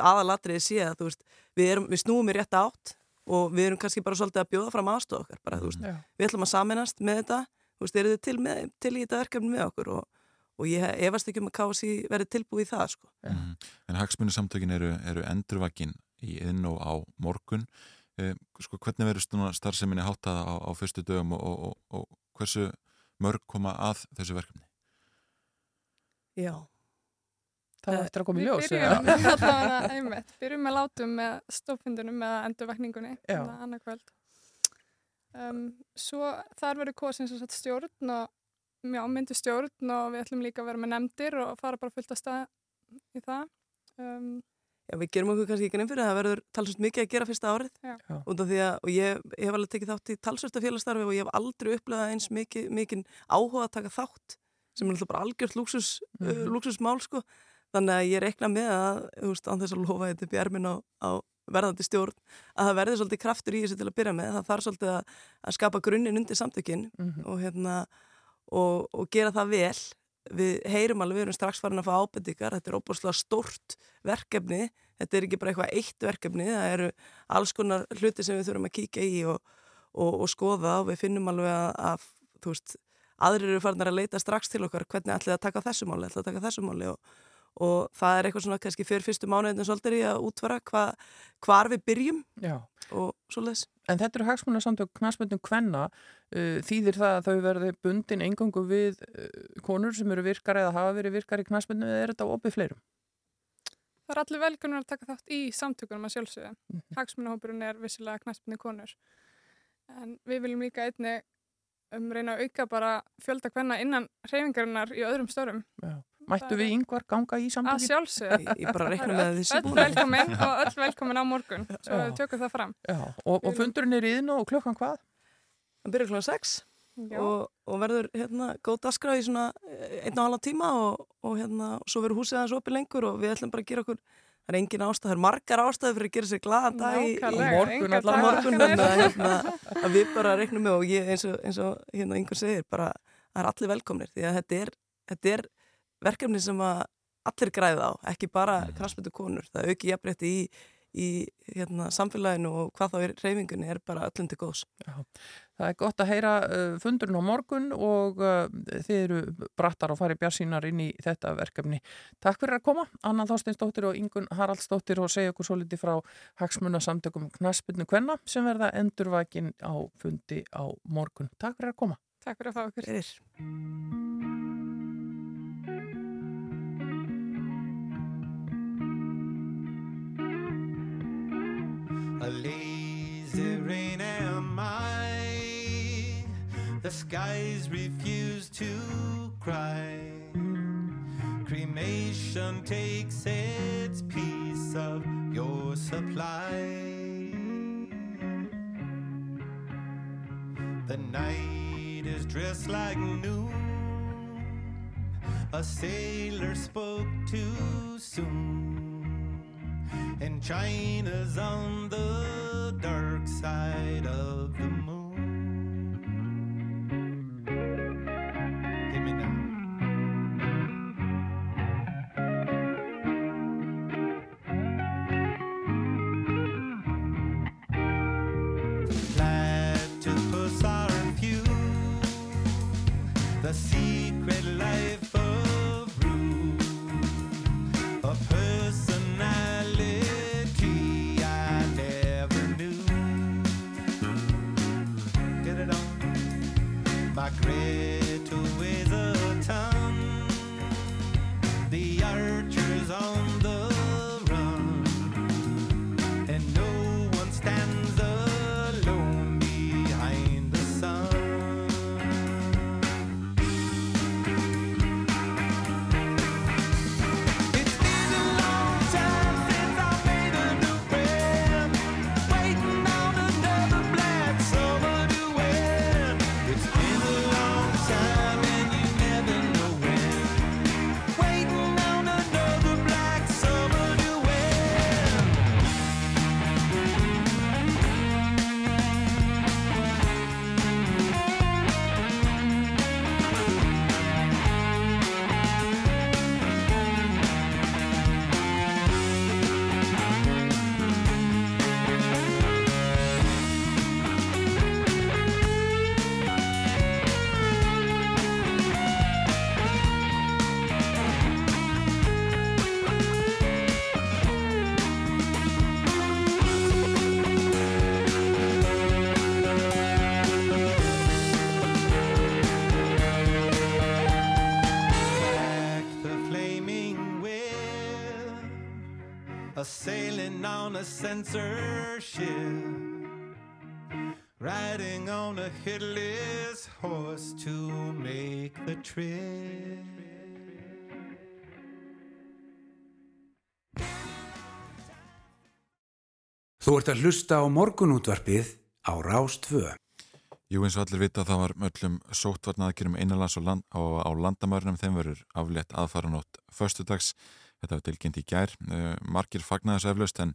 aðalatriði sé að veist, við, erum, við snúum í rétt átt og við erum kannski bara svolítið að bjóða fram aðstofa okkar, bara veist, Já. við ætlum að saminast með þetta, þú veist, eru þið til, með, til í þetta verkefni með okkur og, og ég efast ekki um að KSI verði tilbúið í það, sko. Mm. En hagsmunarsamtökin eru, eru endurvakin í inn og á morgun eh, sko, hvernig verður starfseminni háttað á, á fyrstu dögum og, og, og, og hversu mörg koma að þessu verkefni? Já. Það er eftir að koma í ljós. Við byrjum (laughs) allavega einmitt, byrjum með látum með Já. annar kvöld. Um, svo þar verður kosin sem sagt stjórn og já, myndu stjórn og við ætlum líka að vera með nefndir og fara bara fullt að stað í það. Um, Já, við gerum okkur kannski ekki nefn fyrir að það verður talsvöld mikið að gera fyrsta árið af að, og ég, ég hef alveg tekið þátt í talsvölda félagsstarfi og ég hef aldrei upplegað eins mikið, mikið áhuga að taka þátt sem er alltaf bara algjört lúksus, mm lúksusmál sko þannig að ég reikna með að, þú veist, án þess að lofa þetta upp í ermin á, á verðandi stjórn að það verði svolítið kraftur í þessu til að byrja með. Það þarf svolítið að, að skapa grunninn undir samtökin Mhm. og hérna og, og gera það vel. Við heyrum alveg, við erum strax farin að fá ábendingar. Þetta er óbúrslega stórt verkefni. Þetta er ekki bara eitthvað eitt verkefni. Það eru alls konar hluti sem við þurfum að kíkja í og, og, og skoða og við finnum alveg að, að þú veist, aðrir eru farin að leita strax til okkar. Hvernig ætlið að taka þessu máli, ætlið að taka þessu máli? Og, og það er eitthvað svona kannski fyrir fyrstu mánuðin svolítið í að útvara hva, hvar við byrjum Já. og svoleiðis En þetta eru hagsmunarsamtök knastmyndum kvenna uh, þýðir það að þau verði bundin engangu við uh, konur sem eru virkar eða hafa verið virkar í knastmyndum eða er þetta opið fleirum? það er allir velkunnur að taka þátt í samtökunum að sjálfsögðu. Mhm. Hagsmunahópurinn er vissilega knæspinni konur. En við viljum líka einni um reyna að auka bara fjölda hvenna innan hreyfingarinnar í öðrum störum. Já. Mættu við yngvar ganga í Að samtökin? sjálfsögðu. ég, ég bara reikna með að þessi Öll velkomin (laughs) og öll velkomin á morgun. Svo Já. við tökum það fram. Já. Og, og fundurinn er íðin og klukkan hvað? Það byrjar klokkan 6 Já. og, og verður hérna góð dagskrá í svona eh, einn og halva tíma og, og hérna svo verður húsið aðeins opið lengur og við ætlum bara að gera okkur það er engin ástæð, það er margar ástæði fyrir að gera sér glaðan dag í, morgun allavega. morgun að, hérna, að við bara reiknum með og ég eins og, eins og hérna einhver segir bara það er allir velkomnir því að þetta er, þetta er verkefni sem að allir græða á, ekki bara kransmyndu konur, það auki jafnrétti í, í hérna, samfélaginu og hvað þá er reyfingunni er bara öllum til góðs. Já. Það er gott að heyra uh, fundurinn á morgun og uh, þið eru brattar og farið bjarsínar inn í þetta verkefni. Takk fyrir að koma, Anna Þorsteinsdóttir og Ingun Haraldsdóttir og segja okkur svo litið frá hagsmunasamtökum Knaspinu Kvenna sem verða endurvakin á fundi á morgun. Takk fyrir að koma. Takk fyrir að fá okkur. Fyrir. green am I? The skies refuse to cry. Cremation takes its piece of your supply. The night is dressed like noon. A sailor spoke too soon. And China's on the dark side of the moon. A censorship, riding on a headless horse to make the trip. Þú ert að hlusta á morgunútvarpið á Rás 2. Jú eins og allir vita það var öllum sóttvarnaðakjörum einanlands og land, á, á landamærunum þeim verður aflétt aðfaranótt förstudags, þetta var tilkynnt í gær uh, margir fagnaðis eflaust en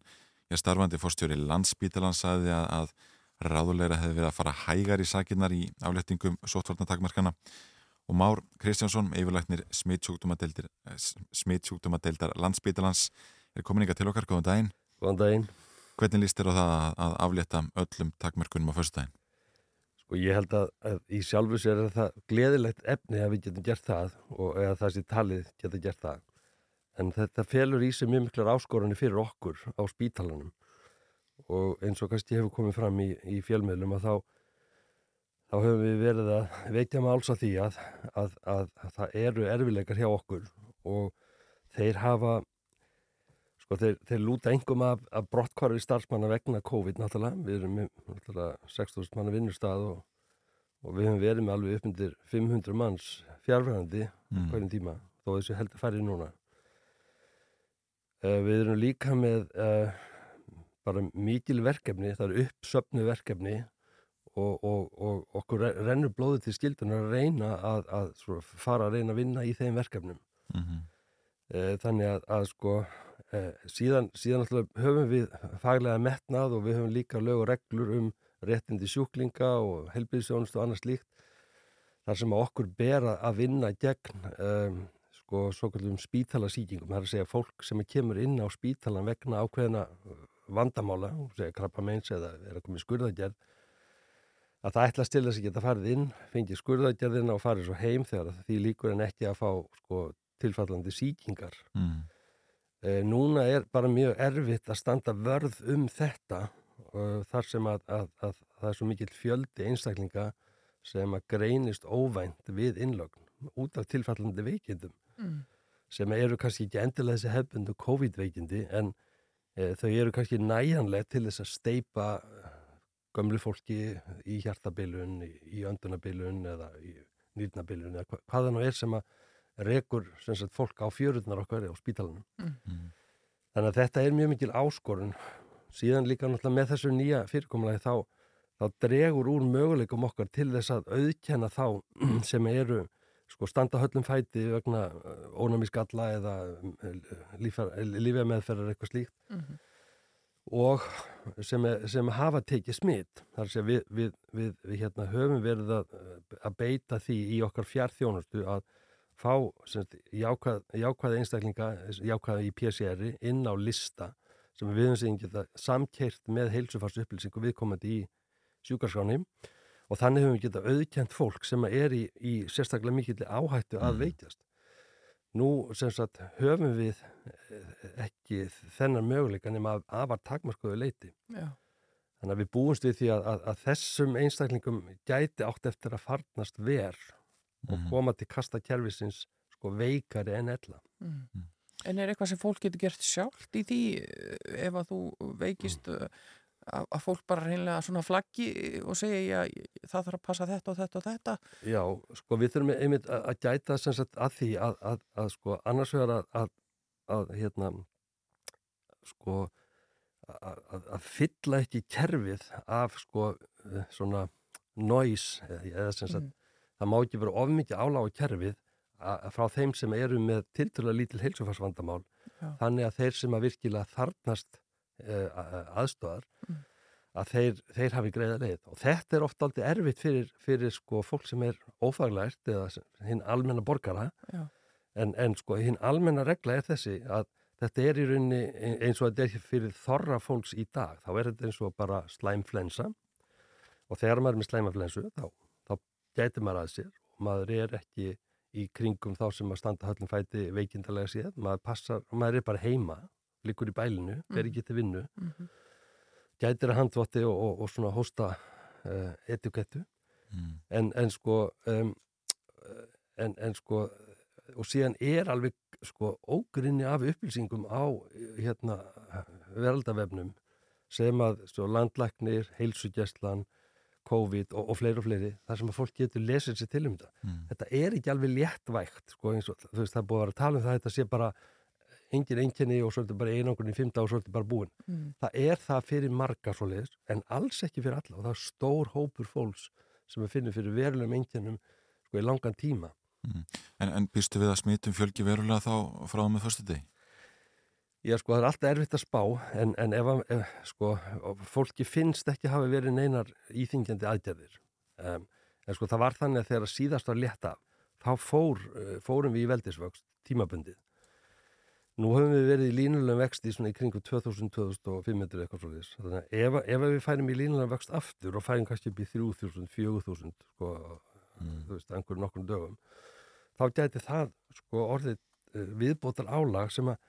ég starfandi fórstjóri landsbítalans sagði að, að ráðulegra hefði verið að fara hægar í sakinnar í afléttingum sóttvarnatakmarkana og Már Kristjánsson, yfirlæknir smittsjúkdómadeildar smittsjúkdómadeildar landsbítalans er komin ykkar til okkar, góðan daginn Góðan daginn. Hvernig líst þér á það að, að aflétta öllum takmörkunum á föstudaginn? Sko ég held að, að í sjálfu sér er það gleðilegt efni að við getum gert það og eða það sem talið getur gert það. En þetta felur í sig mjög miklar áskorunni fyrir okkur á spítalanum og eins og kannski hefur komið fram í, í fjölmiðlum að þá, þá höfum við verið að veitja máls að því að, að, að, að það eru erfileikar hjá okkur og þeir hafa Sko þeir, þeir lúta engum af, af brottkvarfi starfsmanna vegna COVID náttúrulega. Við erum með náttúrulega 6.000 manna vinnustad og, og við höfum verið með alveg uppmyndir 500 manns fjárfærandi mm. hverjum tíma þó þessu heldur færri núna. Uh, við erum líka með uh, bara mikil verkefni, það eru uppsöfnu verkefni og, og, og okkur re- rennur blóðið til skildunar að reyna að, að svona, fara að reyna að vinna í þeim verkefnum. Mm -hmm. Þannig að, að sko eh, síðan, síðan höfum við faglega metnað og við höfum líka lög og reglur um réttindi sjúklinga og helbriðsjónust og annars líkt þar sem okkur ber að vinna gegn um, sko svo kallum spítalasýkingum, það er að segja fólk sem kemur inn á spítalan vegna ákveðina vandamála, segja krabba meins eða er að koma í skurðagerð að það ætlast til þess að geta farið inn fengið skurðagerðina og farið svo heim þegar því líkur en ekki að fá sko tilfallandi sýkingar. Mm. Eh, núna er bara mjög erfitt að standa vörð um þetta uh, þar sem að, að, að það er svo mikill fjöldi einstaklinga sem að greinist óvænt við innlögn út af tilfallandi veikindum Mm. sem eru kannski ekki endilega þessi hefbundu COVID-veikindi en e, þau eru kannski næjanlega til þess að steipa gömlu fólki í hjartabilun, í, í öndunabilun eða í nýrnabilun eða hva, hvað það nú er sem að rekur sem sagt, fólk á fjörurnar okkar á spítalanum. Mm. Þannig að þetta er mjög mikil áskorun. Síðan líka náttúrulega með þessu nýja fyrirkomulagi þá, þá dregur úr möguleikum okkar til þess að auðkenna þá (clears throat) sem eru sko standa höllum fæti vegna ónæmiskalla eða lífið meðferðar eitthvað slíkt Mhm. og sem, er, sem hafa tekið smitt. Að segja við, við, við, við hérna, höfum verið að, að beita því í okkar fjárþjónustu að fá jákvæð, jákvæða einstaklinga, jákvæða í PCR-i inn á lista sem við höfum sem geta samkeirt með heilsufarsu upplýsingu viðkomandi í sjúkarskráni og þannig höfum við geta auðkjent fólk sem er í, í sérstaklega mikill áhættu að veikjast. Nú sem sagt höfum við eh, ekki þennan möguleika nema af afar takmarkuðu leiti. Já. Þannig að við búumst við því að, að, að þessum einstaklingum gæti átt eftir að farnast ver og koma til kasta kerfisins sko veikari en ella. Mm. En er eitthvað sem fólk getur gert sjálft í því eh, ef að þú veikist mm. Að, að fólk bara reynlega svona flaggi og segja það þarf að passa þetta og þetta og þetta. Já, sko við þurfum einmitt að, að gæta sem sagt að því að, að, að sko annars vegar að, að, að hérna sko að, að- að fylla ekki kerfið af sko eh, svona noise eða sem sagt það má ekki vera of mikið áláð á kerfið frá þeim sem eru með tilturlega lítil heilsufarsvandamál. Þannig að þeir sem að virkilega þarnast uh, aðstofar að þeir, þeir hafi greiða leið. Og þetta er ofta aldrei erfitt fyrir, fyrir sko fólk sem er ófaglært eða hinn almenna borgara. En, en sko hinn almenna regla er þessi að þetta er í rauninni ein- eins og þetta er fyrir þorra fólks í dag. Þá er þetta eins og bara slæmflensa og þegar maður er með slæmaflensu þá, þá gæti maður að sér. Og maður er ekki í kringum þá sem að standa höllum fæti veikindalega séð, maður passar maður er bara heima, líkur í bælinu fer ekki til vinnu. Mhm. gætir að handvotti og, og, og svona hósta uh, etikettu. En, en sko um, en, en sko og síðan er alveg sko ógrinni af upplýsingum á hérna veraldavefnum sem að svo, landlæknir, heilsugjestlan COVID og, og fleiri og fleiri þar sem að fólk getur lesið sér til um þetta. Mm. þetta er ekki alveg léttvægt sko, eins og þú veist það er búið að vera að tala um það að þetta sé bara engin einkenni og svolítið bara einangrun í fymta og svolítið bara búin Mm. það er það fyrir marga svoleiðis en alls ekki fyrir alla og það er stór hópur fólks sem er finnir fyrir verulegum einkennum sko í langan tíma En, en býstu við að smitum fjölgi verulega þá frá með fyrstu deg? Já, sko, það er alltaf erfitt að spá, en, en ef, að- ef, sko, fólki finnst ekki hafi verið neinar íþingjandi aðgerðir. Um, en sko, það var þannig að þegar síðast var létt af, þá fór, uh, fórum við í veldisvöxt tímabundið. Nú höfum við verið í línulegum vexti svona í kringum 2000-2500 eitthvað svo þess. Þannig að ef, ef við færum í línulegum vext aftur og færum kannski upp í 3000-4000, sko, þú veist, einhverjum nokkur dögum, þá gæti það, sko, orðið uh, viðbótar álag sem að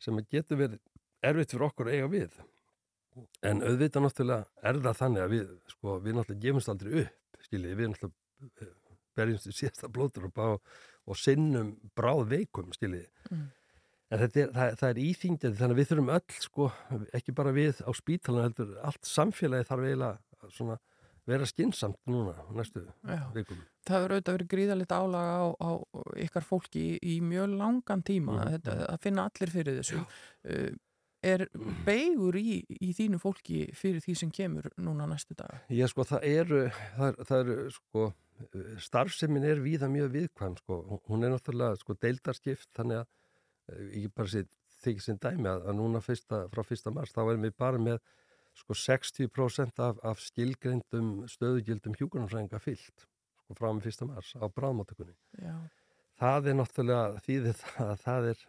sem getur verið erfitt fyrir okkur að eiga við. En auðvitað náttúrulega er það þannig að við, sko, við náttúrulega gefumst aldrei upp, skiljið, við náttúrulega eh, berjumst í síðasta blóðdrópa og, og sinnum bráð veikum, skiljið. Mm. En þetta er, það, það er íþingjandi, þannig að við þurfum öll, sko, ekki bara við á spítalana, heldur, allt samfélagi þarf eiginlega svona vera skinsamt núna næstu vikum. Það hefur auðvitað verið gríðalegt álaga á, á ykkar fólki í, í mjög langan tíma Mhm. þetta, að finna allir fyrir þessu uh, er beigur í, í þínu fólki fyrir því sem kemur núna næstu daga? Já, sko, það eru, það, það eru, sko, starfsemin er víða mjög viðkvæm, sko, hún er náttúrulega, sko, deildarskipt, þannig að ég bara sé þykir sem dæmi að, að núna fyrsta, frá fyrsta mars, þá erum við bara með, sko, 60% af, af skilgreyndum stöðugildum hjúgrunarfræðinga fyllt, sko, frá með fyrsta mars á bráðmáttökunni. Það er náttúrulega þýðið það, að það er,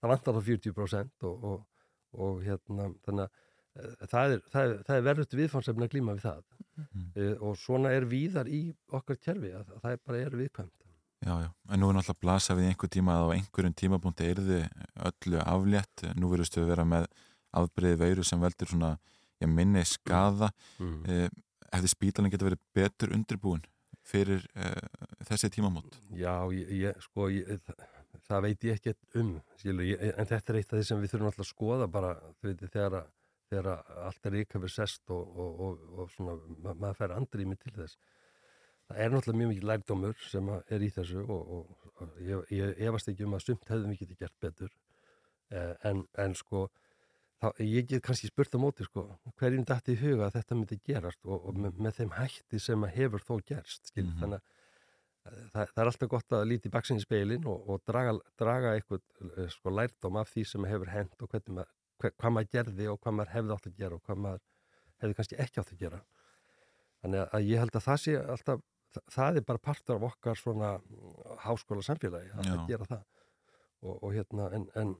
það vantar á 40% og, og, og hérna, þannig að eh, það er, er, er verðut viðfánsefni að glíma við það mm. og svona er víðar í okkar kerfi að, að það er bara er viðkvæmt. Já, já, en nú er náttúrulega blasa við einhver tíma að á einhverjum tímapunkti er þið öllu aflétt, nú verðustu við vera með afbreyði veiru sem veldur svona já, minni skada Mm. eh, hefði spítalinn geta verið betur undirbúin fyrir eh, þessi tímamót Já, ég, ég, sko, ég, það, það veit ég ekki um, skilu, ég, en þetta er eitt af því sem við þurfum alltaf að skoða bara, þú veit, þegar, að- þegar að allt er ríka við sest og, og, og, og svona, ma maður fær andrými til þess. Það er náttúrulega mjög mikið lærdómur sem er í þessu og, og, og ég, ég efast ekki um að sumt hefðum við getið gert betur. Eh, en, en sko þá, ég get kannski spurt á móti sko hverjum dætti í huga að þetta myndi gerast og, og með, með þeim hætti sem að hefur þó gerst skil, Mhm. þannig að eh, það, það er alltaf gott að líti í baksinni speilin og, og draga, draga eitthvað eh, sko lærdóm af því sem hefur hent og maður, hver, hvað maður gerði og hvað maður hefði átt að gera og hvað maður hefði kannski ekki átt að gera. Þannig að ég held að það sé alltaf það, er bara partur af okkar svona háskóla samfélagi að, að gera það. Og, og hérna en, en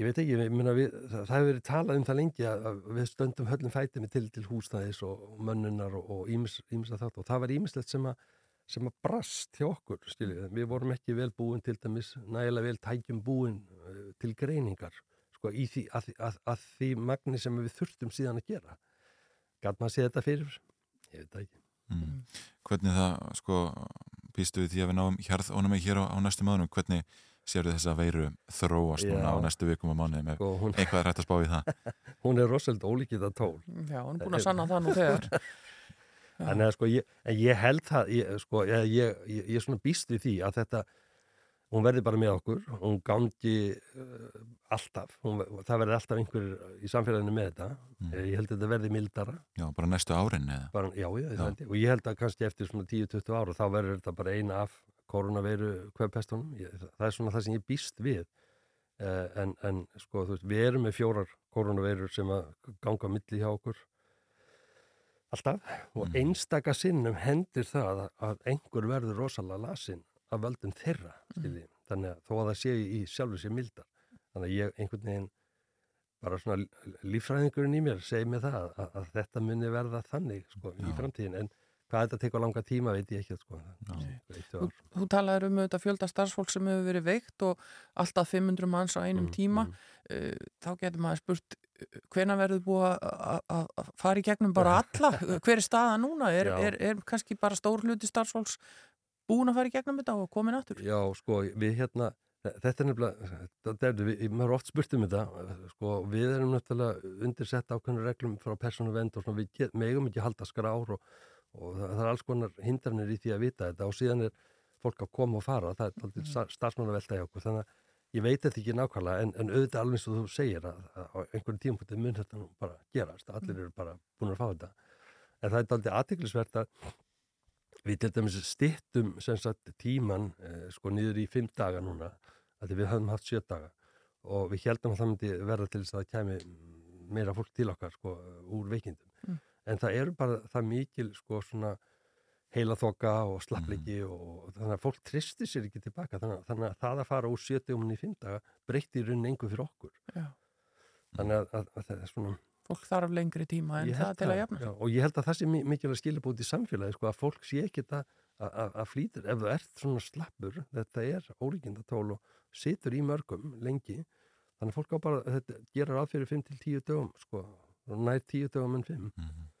ég veit ekki, ég meina við, það, hefur verið talað um það lengi að, við stöndum höllum fætinni til, til húsnæðis og, mönnunar og, og ímis að þátt og það var ímislegt sem að sem að brast hjá okkur, skiljið, við vorum ekki vel búin til dæmis, nægilega vel tækjum búin uh, til greiningar sko, því, að, að, að því magni sem við þurftum síðan að gera. Gæt maður að sé þetta fyrir? Ég veit ekki Mm. Hvernig það, sko, býstu við því að við náum hjarðónum hér á, á næstu mánu, hvernig séu þess að veiru þróast núna Já. á næstu vikum og mánuðum ef Sko, hún- eitthvað er hægt að spá í það? (laughs) hún er rosalega ólíkið að tól Já, hún er búin að sanna það nú þegar. (laughs) Þannig að sko ég, en ég held það, ég, sko, ég, ég, ég, ég svona býst við því að þetta, hún verði bara með okkur, hún gangi uh, alltaf, hún, það verði alltaf einhver í samfélaginu með þetta, Mm. ég held að þetta verði mildara, Já, bara næstu árin eða? bara, já, já, Já. já. og ég held að kannski eftir svona 10-20 ára þá verður þetta bara eina af koronaveiru kvefpestunum, ég, það er svona það sem ég býst við, uh, en, en sko, þú veist, við erum með fjórar koronaveirur sem að ganga milli hjá okkur, alltaf og Mm. einstaka sinnum hendir það að einhver verður rosalega lasin af völdum þeirra skilji. þannig að þó að það sé í sjálfu sér mildar þannig að ég einhvern veginn bara svona líffræðingurinn í mér segi mig það að, að þetta muni verða þannig sko, í framtíðin en hvað þetta tekur langa tíma veit ég ekki sko, Þú, þú talaður um þetta fjölda starfsfólk sem hefur verið veikt og alltaf 500 manns á einum Mm, tíma. mm. Uh, þá getur maður spurt uh, hvena verður búið að- fara í gegnum bara (laughs) alla? Hver er staða núna? Er, Já. er, er kannski bara stór hluti starfsfólks búin að fara í gegnum þetta og komin aftur? Já, sko, við hérna þetta er nefnilega, þetta er, við, maður er oft spurt um þetta, sko, við erum náttúrulega undirsett ákveðnum reglum frá persónu vend og svona, við get, megum ekki halda skrár og, og það, það er alls konar hindranir í því að vita þetta og síðan er fólk að koma og fara, það er aldrei mm. starfsmannavelta í okkur, þannig að ég veit þetta ekki nákvæmlega, en, en auðvitað alveg eins og þú segir að, að á einhverjum tímpunkti mun þetta bara gerast, allir eru bara búin að fá þetta, en það er aldrei aðtiklisvert að við til dæmis stittum sagt tíman eh, sko niður í fimm daga núna af því við höfum haft sjö daga. Og við heldum að það myndi verða til þess að það kæmi meira fólk til okkar sko úr veikindum. Mm. en það eru bara það mikil sko svona heila þoka og slappleiki og þannig að fólk tristi sér ekki tilbaka þannig, að- þannig að það að fara úr sjö dagum í fimm daga breytti í rauninni engu fyrir okkur. Já. þannig að, að, að það er svona Fólk þarf lengri tíma en það til að jafna. já, og ég held að það sé mi- mikilvægt skilabúti í samfélagi sko, að fólk sé ekki að, að, að flýtur ef þú ert svona slappur þetta er ólíkindatól og situr í mörgum lengi þannig að fólk á bara, þetta gerir að fyrir 5-10 dögum sko, nær 10 dögum en 5 Ég veit.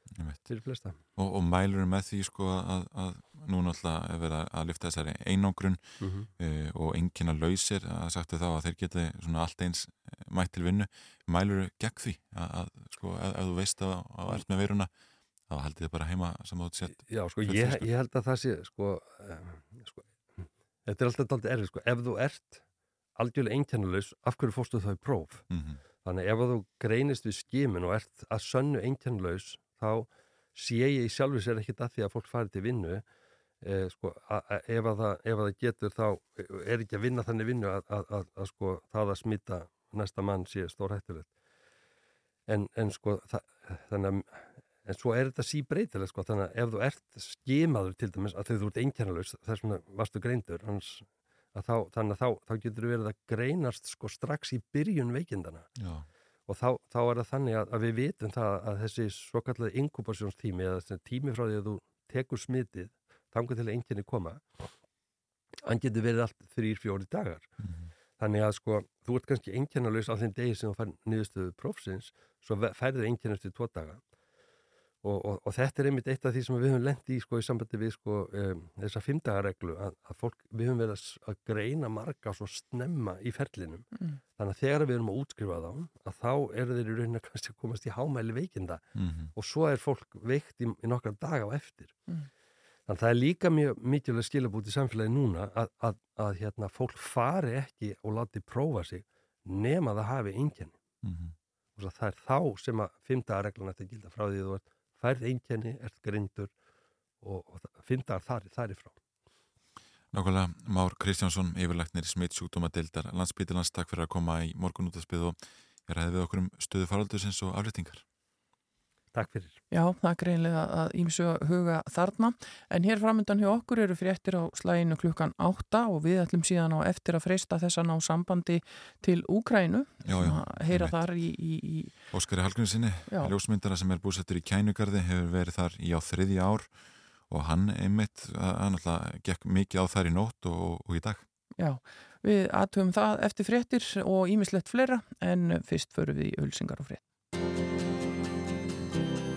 Fyrir flesta Og, og mælur með því sko að, að nú náttúrulega er verið að lifta þessari einangrun mm -hmm. uh, og engina lausir að sagtu þá að þeir geti svona allt eins eh, mætt til vinnu mælur gegn því að, að sko ef, þú veist að, að ert með veiruna þá haldið þið bara heima sem þú sett Já, sko, ég, ég held að það sé sko, um, sko þetta er alltaf daldið erfið, sko, ef þú ert algjörlega einkennalaus, af hverju fórstu þá í próf? mm -hmm. Þannig ef að þú greinist við skimin og ert að sönnu einkennlaus þá sé ég í sjálfu sér ekkit að því að fólk fari til vinnu. Eh, sko, ef, að það, ef að það getur þá er ekki að vinna þannig vinnu að, að, að, sko, það að smita næsta mann sé stórhættulegt. En, en sko það, þannig að en svo er þetta síbreytileg sko þannig að ef þú ert skimaður til dæmis að þau þú ert einkennlaus þess vegna varstu greindur hans, þá, þannig að þá, þá getur verið að greinast sko strax í byrjun veikindana Já, og þá, þá er það þannig að, að við vitum það að þessi svo kallað inkubasjónstími eða tími frá því að þú tekur smitið þangu til að enginni koma hann getur verið allt þrýr, fjóri dagar Mhm. þannig að sko þú ert kannski einkennalaus á þeim degi sem þú fær niðurstöðu prófsins svo færðu einkenn eftir tvo daga og, og, og þetta er einmitt eitt af því sem við höfum lendi í sko í sambandi við sko um, þessa fimmdagareglu að, að fólk, við höfum verið að, greina marga svo snemma í ferlinum Mm. þannig að þegar við erum að útskrifa þá að þá eru þeir í kannski að komast í hámæli veikinda mm -hmm. og svo er fólk veikt í, í nokkra daga á eftir Mm. Þannig að það er líka mjög mikilvæg skilabút í samfélagi núna að, að, að hérna, fólk fari ekki og láti prófa sig nema það hafi einkenni. Mhm. Og það er þá sem að fymdagar regluna þetta gilda frá því þú ert færð einkenni, ert grindur og, og fymdagar þar, þar í frá. Nákvæmlega, Már Kristjánsson, yfirlæknir smitt sjúkdóma deildar landsbytilans, takk fyrir að koma í morgun út að spið og ég ræði við okkur um stöðu faraldursins og afléttingar. Takk fyrir. Já, það er greinlega að ímsu að huga þarna. En hér framöndan hjá okkur eru fréttir á slæginu klukkan átta og við ætlum síðan á eftir að freysta þess að ná sambandi til Úkrænu. Já, já, Heyra einmitt. þar í, í, í Óskari Hallgrímsinni, Já. ljósmyndara sem er búsettur í Kænugarði, hefur verið þar í á þriðja ár og hann einmitt, hann alltaf gekk mikið á þær í nótt og, og í dag. Já, við aðtöfum það eftir fréttir og ímislegt fleira en fyrst förum við í ölsingar og frétt.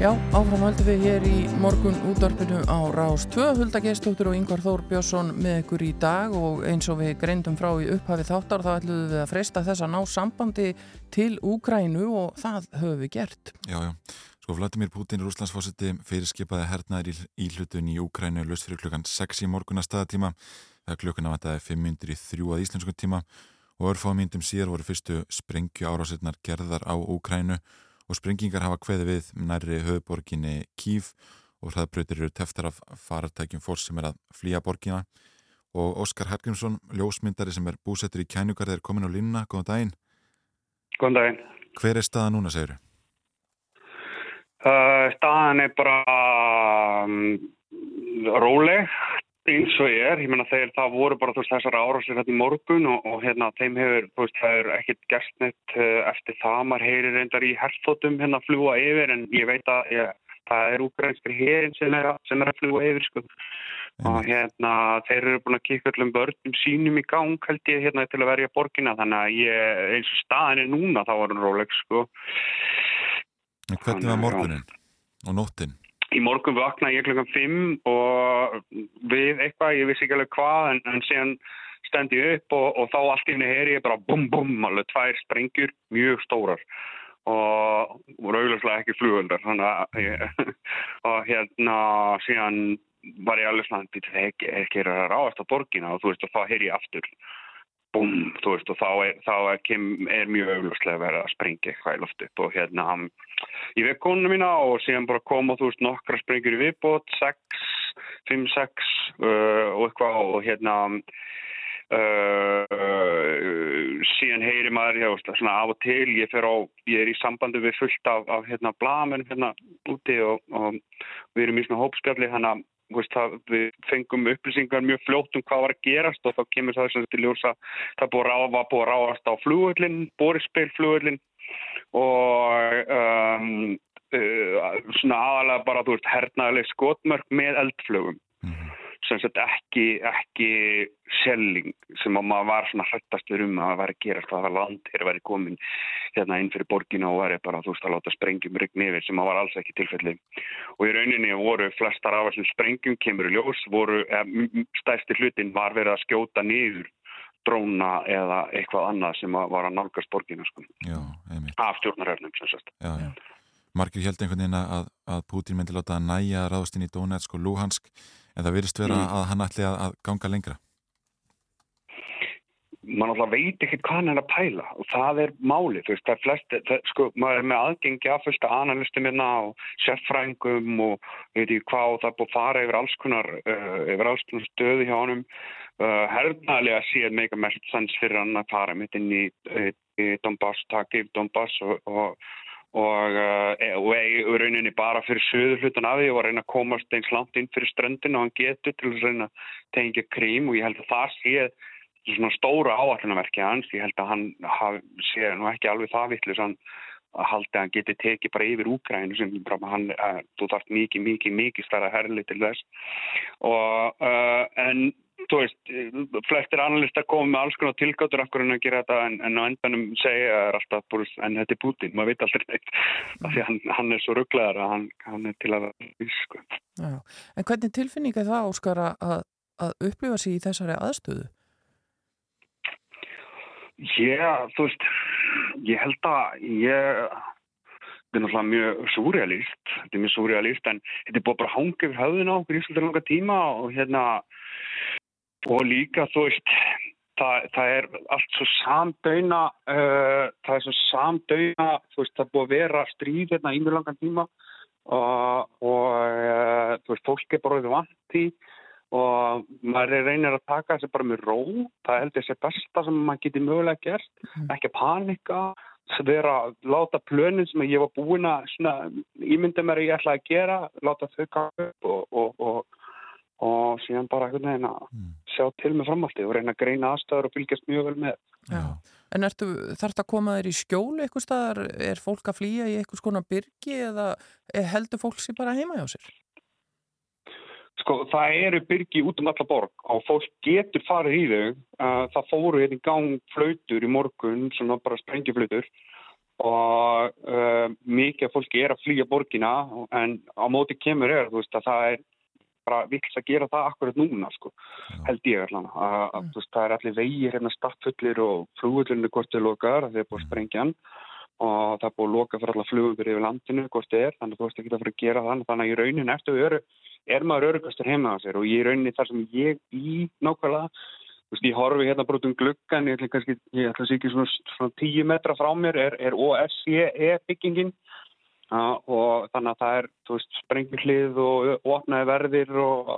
Já, áfram höldum við hér í morgun útvarpinu á Rás 2, Hulda Geistóttur og Yngvar Þór Björnsson með ykkur í dag og eins og við greindum frá í upphafi þáttar þá ætlum við að freysta þess að ná sambandi til Úkrænu og það höfum við gert. Já, já. Sko Vladimir Putin, Rúslandsfósiti, fyrirskipaði hernaðir í, hlutun í Úkrænu löst fyrir klukkan 6 í morgun að staðatíma. Það klukkuna vantaði 500 í þrjú að íslensku tíma og örfámyndum síðar voru fyrstu sprengju árásirnar gerðar á Úkrænu og sprengingar hafa kveði við nærri höfuborginni Kív og hraðbrautir eru teftar af faratækjum fólk sem er að flýja borgina og Óskar Hallgrímsson, ljósmyndari sem er búsettur í kænugarði er komin á línuna, góðan daginn. Góðan daginn. Hver er staða núna, segir þú? Uh, staðan er bara um, róleg eins og ég er. Ég meina þegar það voru bara veist, þessar árásir hérna í morgun og, og hérna þeim hefur, þú veist, það er ekkert gerst neitt uh, eftir það. Maður heyrir reyndar í herþóttum hérna að fljúa yfir en ég veit að ég, það er úgrænskri herin sem er, sem er að fljúa yfir sko. Og hérna þeir eru búin að kikka öllum börnum sínum í gang held ég hérna til að verja borgina þannig að ég, eins og staðan er núna þá var hún róleg sko. Hvernig var morgunin og nóttin? Í morgun vaknaði ég klukkan 5 og við eitthvað, ég vissi ekki alveg hvað en, en síðan stend ég upp og, og þá allt í henni heyri ég bara bum bum, alveg tvær sprengjur, mjög stórar og voru auðvitað ekki flugöldar ég, (laughs) og hérna síðan var ég alveg svona, býttu það ekki, ekki er að ráðast á borgina? Og þú veist og þá heyri ég aftur búm, þú veist, og þá er, þá er, kem, er mjög augljóslega verið að sprengja eitthvað í loft upp og hérna um, ég vekk konuna mína og síðan bara koma, þú veist, nokkra sprengjur í viðbót, 6, 5, 6 uh, og eitthvað og hérna uh, síðan heyri maður, já, svona af og til, ég á, ég er í sambandi við fullt af, af hérna, blamen hérna úti og, og við erum í svona hópspjalli, að þú veist, það, við fengum upplýsingar mjög fljótt um hvað var að gerast og þá kemur það sem til ljósa það búið að ráða, búið að ráðast á flugullin, bórispil flugullin og um, uh, svona aðalega bara, þú veist, hernaðileg skotmörk með eldflugum sem sagt ekki, ekki selling sem að maður var svona hrættastur um að það væri að gerast að það land er að væri komin hérna inn fyrir borgina og væri bara þú veist að láta sprengjum rigni yfir sem að var alls ekki tilfelli og í rauninni voru flestar af þessum sprengjum kemur í ljós voru, eh, stærsti hlutin var verið að skjóta niður dróna eða eitthvað annað sem að var að nálgast borgina sko. Já, af stjórnaröfnum sem sagt Já, já. Margir held einhvern veginn að, að Putin myndi láta að næja ráðstinn í Donetsk og Luhansk en það virðist vera Mm. að hann ætli að, að ganga lengra. mann alltaf veit ekki hvað hann er að pæla og það er máli, þú veist, það er flest það, sko, maður er með aðgengi að fullta analistum hérna og sérfrængum og ég veit ekki hvað og það búið að fara yfir alls konar, uh, yfir alls konar stöðu hjá honum uh, hernaðlega séð meika mest sens fyrir hann að fara mitt inn í, í, í Donbass, taka yfir Donbass og, og og, og í rauninni bara fyrir söður hlutan af því og reyna að komast eins langt inn fyrir ströndin og hann getur til að reyna að tengja krím og ég held að það sé svona stóra áallunarverki hans, ég held að hann haf, sé nú ekki alveg það vittlust hann að haldi að hann geti tekið bara yfir Úgrænu sem hann, uh, þú þarft mikið, mikið, mikið stærra herli til þess. Og uh, en þú veist, flestir analista komið með alls konar tilgáttur af hvernig að gera þetta en, en á endanum segja er alltaf búið, en þetta er Putin, maður veit aldrei neitt af því hann, hann er svo rugglegar að hann, hann er til að sko. Já. En hvernig tilfinning er það, Óskar, að, að upplifa sig í þessari aðstöðu? Já, þú veist, ég held að ég, þetta er náttúrulega mjög súrealist, þetta er mjög súrealist en þetta er búið bara hanga yfir höfðun á okkur í svolítið langa tíma og hérna, og líka þú veist, það, það er allt svo samdöina, uh, það er svo samdöina, þú veist, það búið að vera stríð hérna í mjög langan tíma og, og uh, þú veist, fólk er bara auðvitað vant í og maður reynir að taka þessi bara með ró það heldur þessi besta sem maður geti mögulega gert ekki að panika vera að láta plönin sem ég var búin að ímynda mér að ég ætla að gera láta þau kaka upp og, og, og, og síðan bara einhvern veginn að sjá til með framhaldi og reyna að greina aðstæður og fylgjast mjög vel með Já. En ertu, þarf þetta að koma þér í skjóli eitthvað staðar, er fólk að flýja í eitthvað skona byrgi eða heldur fólk sér bara heima hjá sér? Sko, það eru byrgi út um alla borg og fólk getur farið í þau. Uh, það fóru hérna í gang flautur í morgun, svona bara sprengjuflautur og uh, mikið fólki er að flýja borgina en á móti kemur er, þú veist, að það er bara vilt að gera það akkurat núna, sko, held ég allan. Uh, mm. veist, það er allir vegir hérna staðfullir og flugvöldunni hvort þau lokar, það er búið að sprengja hann. Og það er búið að loka fyrir alla flugvöldur yfir landinu hvort þau er, þannig að þú veist ekki að fara að gera þannig, þannig að í raunin eftir eru er maður örugastur heima á sér. Og ég er rauninni þar sem ég í nákvæmlega þú veist, ég horfi hérna bara út um gluggan ég ætla kannski, ég ætla að sé ekki svona, svona tíu metra frá mér er, er OSCE byggingin. uh, og þannig að það er, sprengihlið og, opnaði verðir og,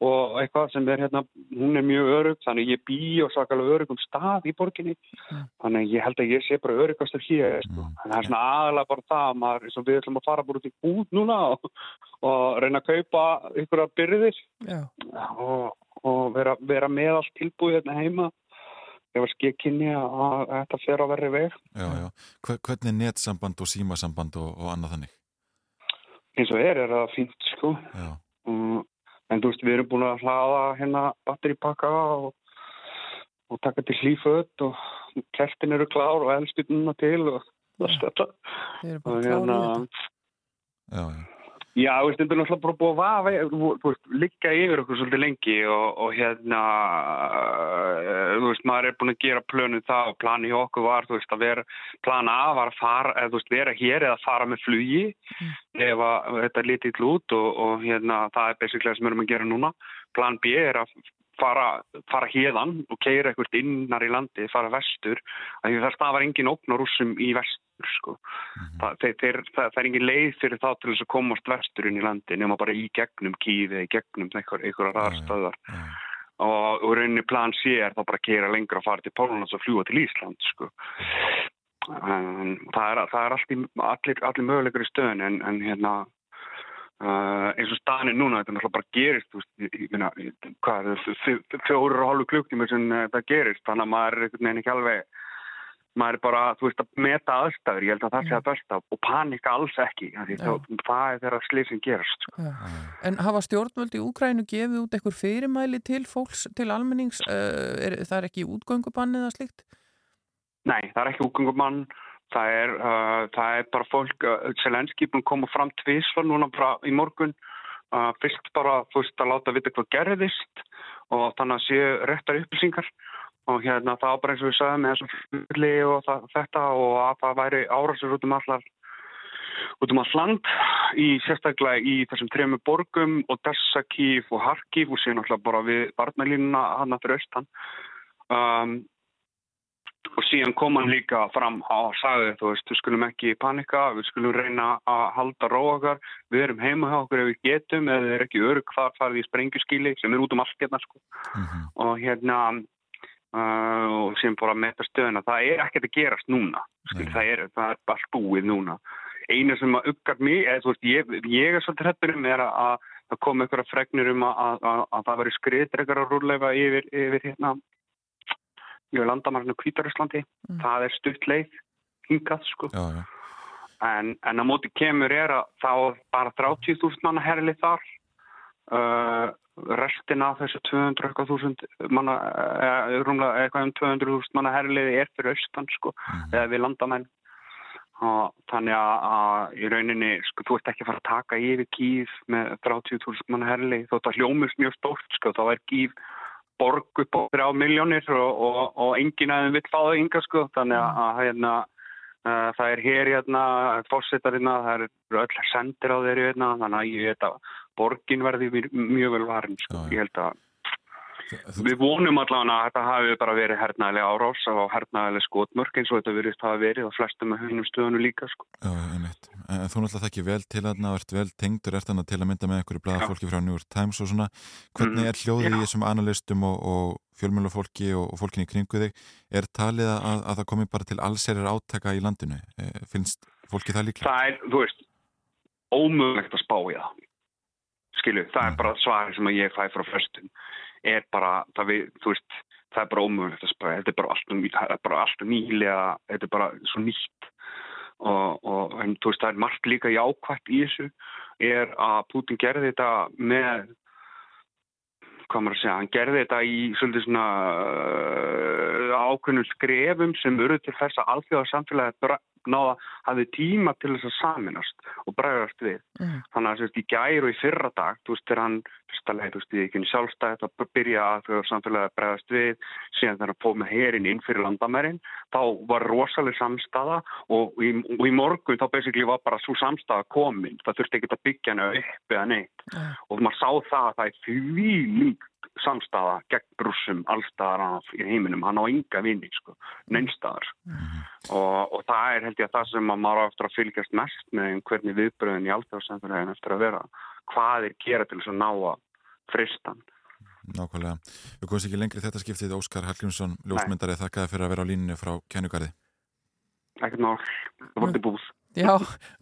og eitthvað sem er hérna hún er mjög örug, þannig ég bý og svakalega örugum stað í borginni. Mm. þannig ég held að ég sé bara örugastur hér. Mm. það er svona aðalega bara það maður, við ætlum að fara bara út í út núna og, og reyna að kaupa ykkur að byrðir og, og vera, vera með allt tilbúið hérna heima ég var skekkinni að þetta fer að verri veg já, já. Hvernig er netsamband og símasamband og, og annað þannig? eins og er er það fínt sko og En þú veist, við erum búin að hlaða hérna batteripakka og, og taka til hlýföld og kertin eru klár og elspilnuna til og allt þetta. Þeir eru bara klár í þetta. Já, já. Já, þetta er náttúrulega bara búið að vafa, liggja yfir okkur svolítið lengi og, og hérna, þú veist, maður er búin að gera plönu það og plani hjá okkur var, þú veist, að vera, plana A var að fara, eða þú veist, vera hér eða fara með flugi mm. ef að þetta er litið út og, og hérna, það er basically það sem við erum að gera núna. Plan B er að fara, fara hérðan og keira eitthvað innar í landi, fara vestur, að því það var engin rússum í vestur, sko. Mm -hmm. það, þeir, þeir, það, það er engin leið fyrir þá til þess að komast vesturinn í landi nema bara í gegnum kýði, í gegnum einhverja ræðarstöðar. Mm -hmm. Og, og rauninni plan C er þá bara að keira lengra að fara til Pólunans og fljúa til Ísland, sko. En, það er, það er allir, allir, allir mögulegur í stöðun en, en hérna Uh, eins og staðin er núna, þetta er náttúrulega bara gerist veist, ég, meina, hvað er það fjóru og hálfu klukktíma sem uh, það gerist þannig að maður er ekki alveg maður er bara, þú veist, að meta aðstæður ég held að það sé að besta og panika alls ekki, því það, það er þeirra slið sem gerast sko. En hafa stjórnvöld í Úkrænu gefið út einhver fyrirmæli til fólks, til almennings uh, er, það er ekki útgöngubann eða slikt? Nei, það er ekki útgöngubann Það er, uh, það er bara fólk, uh, Selenski búin að koma fram tvísvar núna frá í morgun, fyrst bara fyrst að láta vita hvað gerðist og þannig að séu réttar upplýsingar og hérna það eins og við sagðum með þessum fylgli og það, þetta og að það væri árásur út um allar út um all land í sérstaklega í þessum trefnu borgum og Dessakíf og Harkíf og síðan alltaf bara við barnalínuna hann að fyrir austan um, og síðan kom hann líka fram og sagði þú veist, við skulum ekki panika við skulum reyna að halda róakar við erum heima hjá okkur ef við getum eða við erum ekki örug þar farið í sprengjuskíli sem er út um allt hérna sko mm -hmm. og hérna og síðan bara að metta stöðuna. Það er ekkert að gerast núna það, er, það er bara búið núna. Eina sem að eða, veist, ég, ég er svolítið hættur um er að það kom eitthvað fregnir um að, að, að, að það veri skriðdregar að rúleifa yfir, yfir hérna í landamarinu Kvítarúslandi mm. það er stutt leið hingað sko. Já, já. En, en á móti kemur er að þá bara 30.000 manna herli þar. Uh, restina af þessu 200 eitthvað þúsund manna, eða, rúmlega eitthvað um 200 þúsund manna herliði er fyrir austan sko, eða við landamenn. Og þannig að, að í rauninni sko, þú ert ekki að fara að taka yfir kýf með 30.000 manna herli þótt að hljómust mjög stórt sko, þá er kýf borg upp á 3 miljónir og, og, og enginn aðeins vill fá það ynga sko, þannig að, að hérna Uh, það er hér hérna, fórsetar hérna, það eru öll sendir á þeirri hérna, þannig að ég veit að borgin verði mjög, vel varin, sko. ég held að við vonum allavega að þetta hafi bara verið hernaðilega árás og hernaðilega skotmörk eins og þetta verið hafa verið og flestum með hennum stöðunu líka, sko. Já, einmitt. En þú náttúrulega þekkir vel til þarna og ert vel tengdur, ert þarna til að mynda með einhverju blaða fólki frá New York Times og svona. Hvernig er hljóðið í þessum analistum og, og fjölmjölufólki og, og fólkinni kringu þig? Er talið að, að það komi bara til allserjar átaka í landinu? E, finnst fólki það líklega? Það er, ómögulegt að spá í það. Skilu, það er bara svarið sem ég fæ frá förstum. Er bara, það, við, veist, það er bara ómögulegt. Þetta er bara alltaf, bara alltaf nýlega, þetta er bara svo nýtt. Og, og en, veist, það er margt líka jákvægt í þessu. Er að Putin gerði þetta með hvað maður að segja, hann gerði þetta í svolítið svona uh, ákveðnum skrefum sem eru til þess að alþjóða samfélagi náða hafði tíma til þess að saminast og bregðast við. Mm. Þannig að sérst, í gær og í fyrra dag, þú veist, þegar hann fyrsta leið, þú veist, í ekki sjálfstæð að byrja að þau samfélagi að bregðast við síðan þegar hann fóð með herin inn fyrir landamærin þá var rosalega samstaða og í, og í morgun þá basically var bara svo samstaða komin, það þurfti ekki að byggja hana upp eða neitt Mm. og maður sá það að það er því líkt samstaða gegn rússum allstaðar af í heiminum, hann á ynga vinni sko, neinstaðar og, og það er held ég að það sem að maður á eftir að fylgjast mest með hvernig viðbröðin í alltaf eftir að vera. Hvað er gera til þess að ná að fristan Nákvæmlega. Við komum ekki lengri þetta skiptið. Óskar Hallgrímsson, ljósmyndari, þakkaði fyrir að vera á líninu frá kennugarði. Ekkert mál, það voru til búð Já,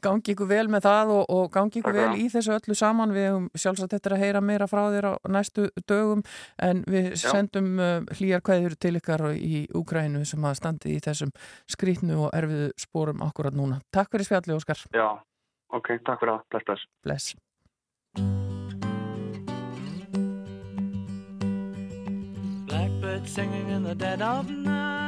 gangi ykkur vel með það og, og gangi ykkur vel í þessu öllu saman við hefum sjálfsagt eftir að heyra meira frá þér á næstu dögum en við Já. sendum uh, hlýjar kveður til ykkar í Úgrænu sem að standi í þessum skrítnu og erfiðu spórum akkurat núna. Takk fyrir spjalli Óskar. Já, ok, takk fyrir það, bless, bless Bless. Blackbird singing in the dead of night.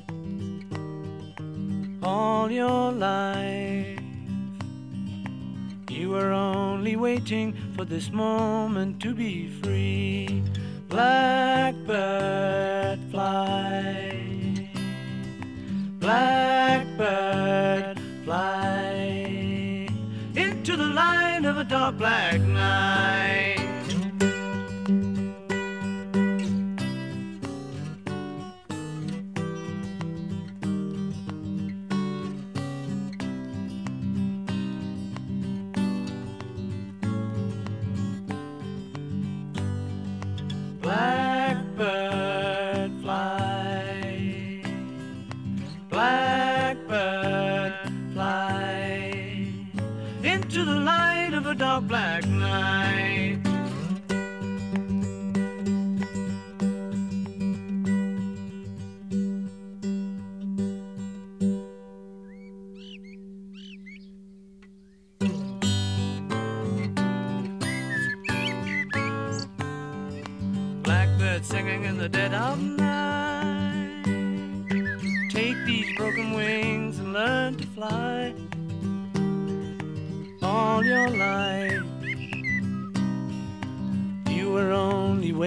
all your life. You were only waiting for this moment to be free. Blackbird fly. Blackbird fly into the light of a dark black night.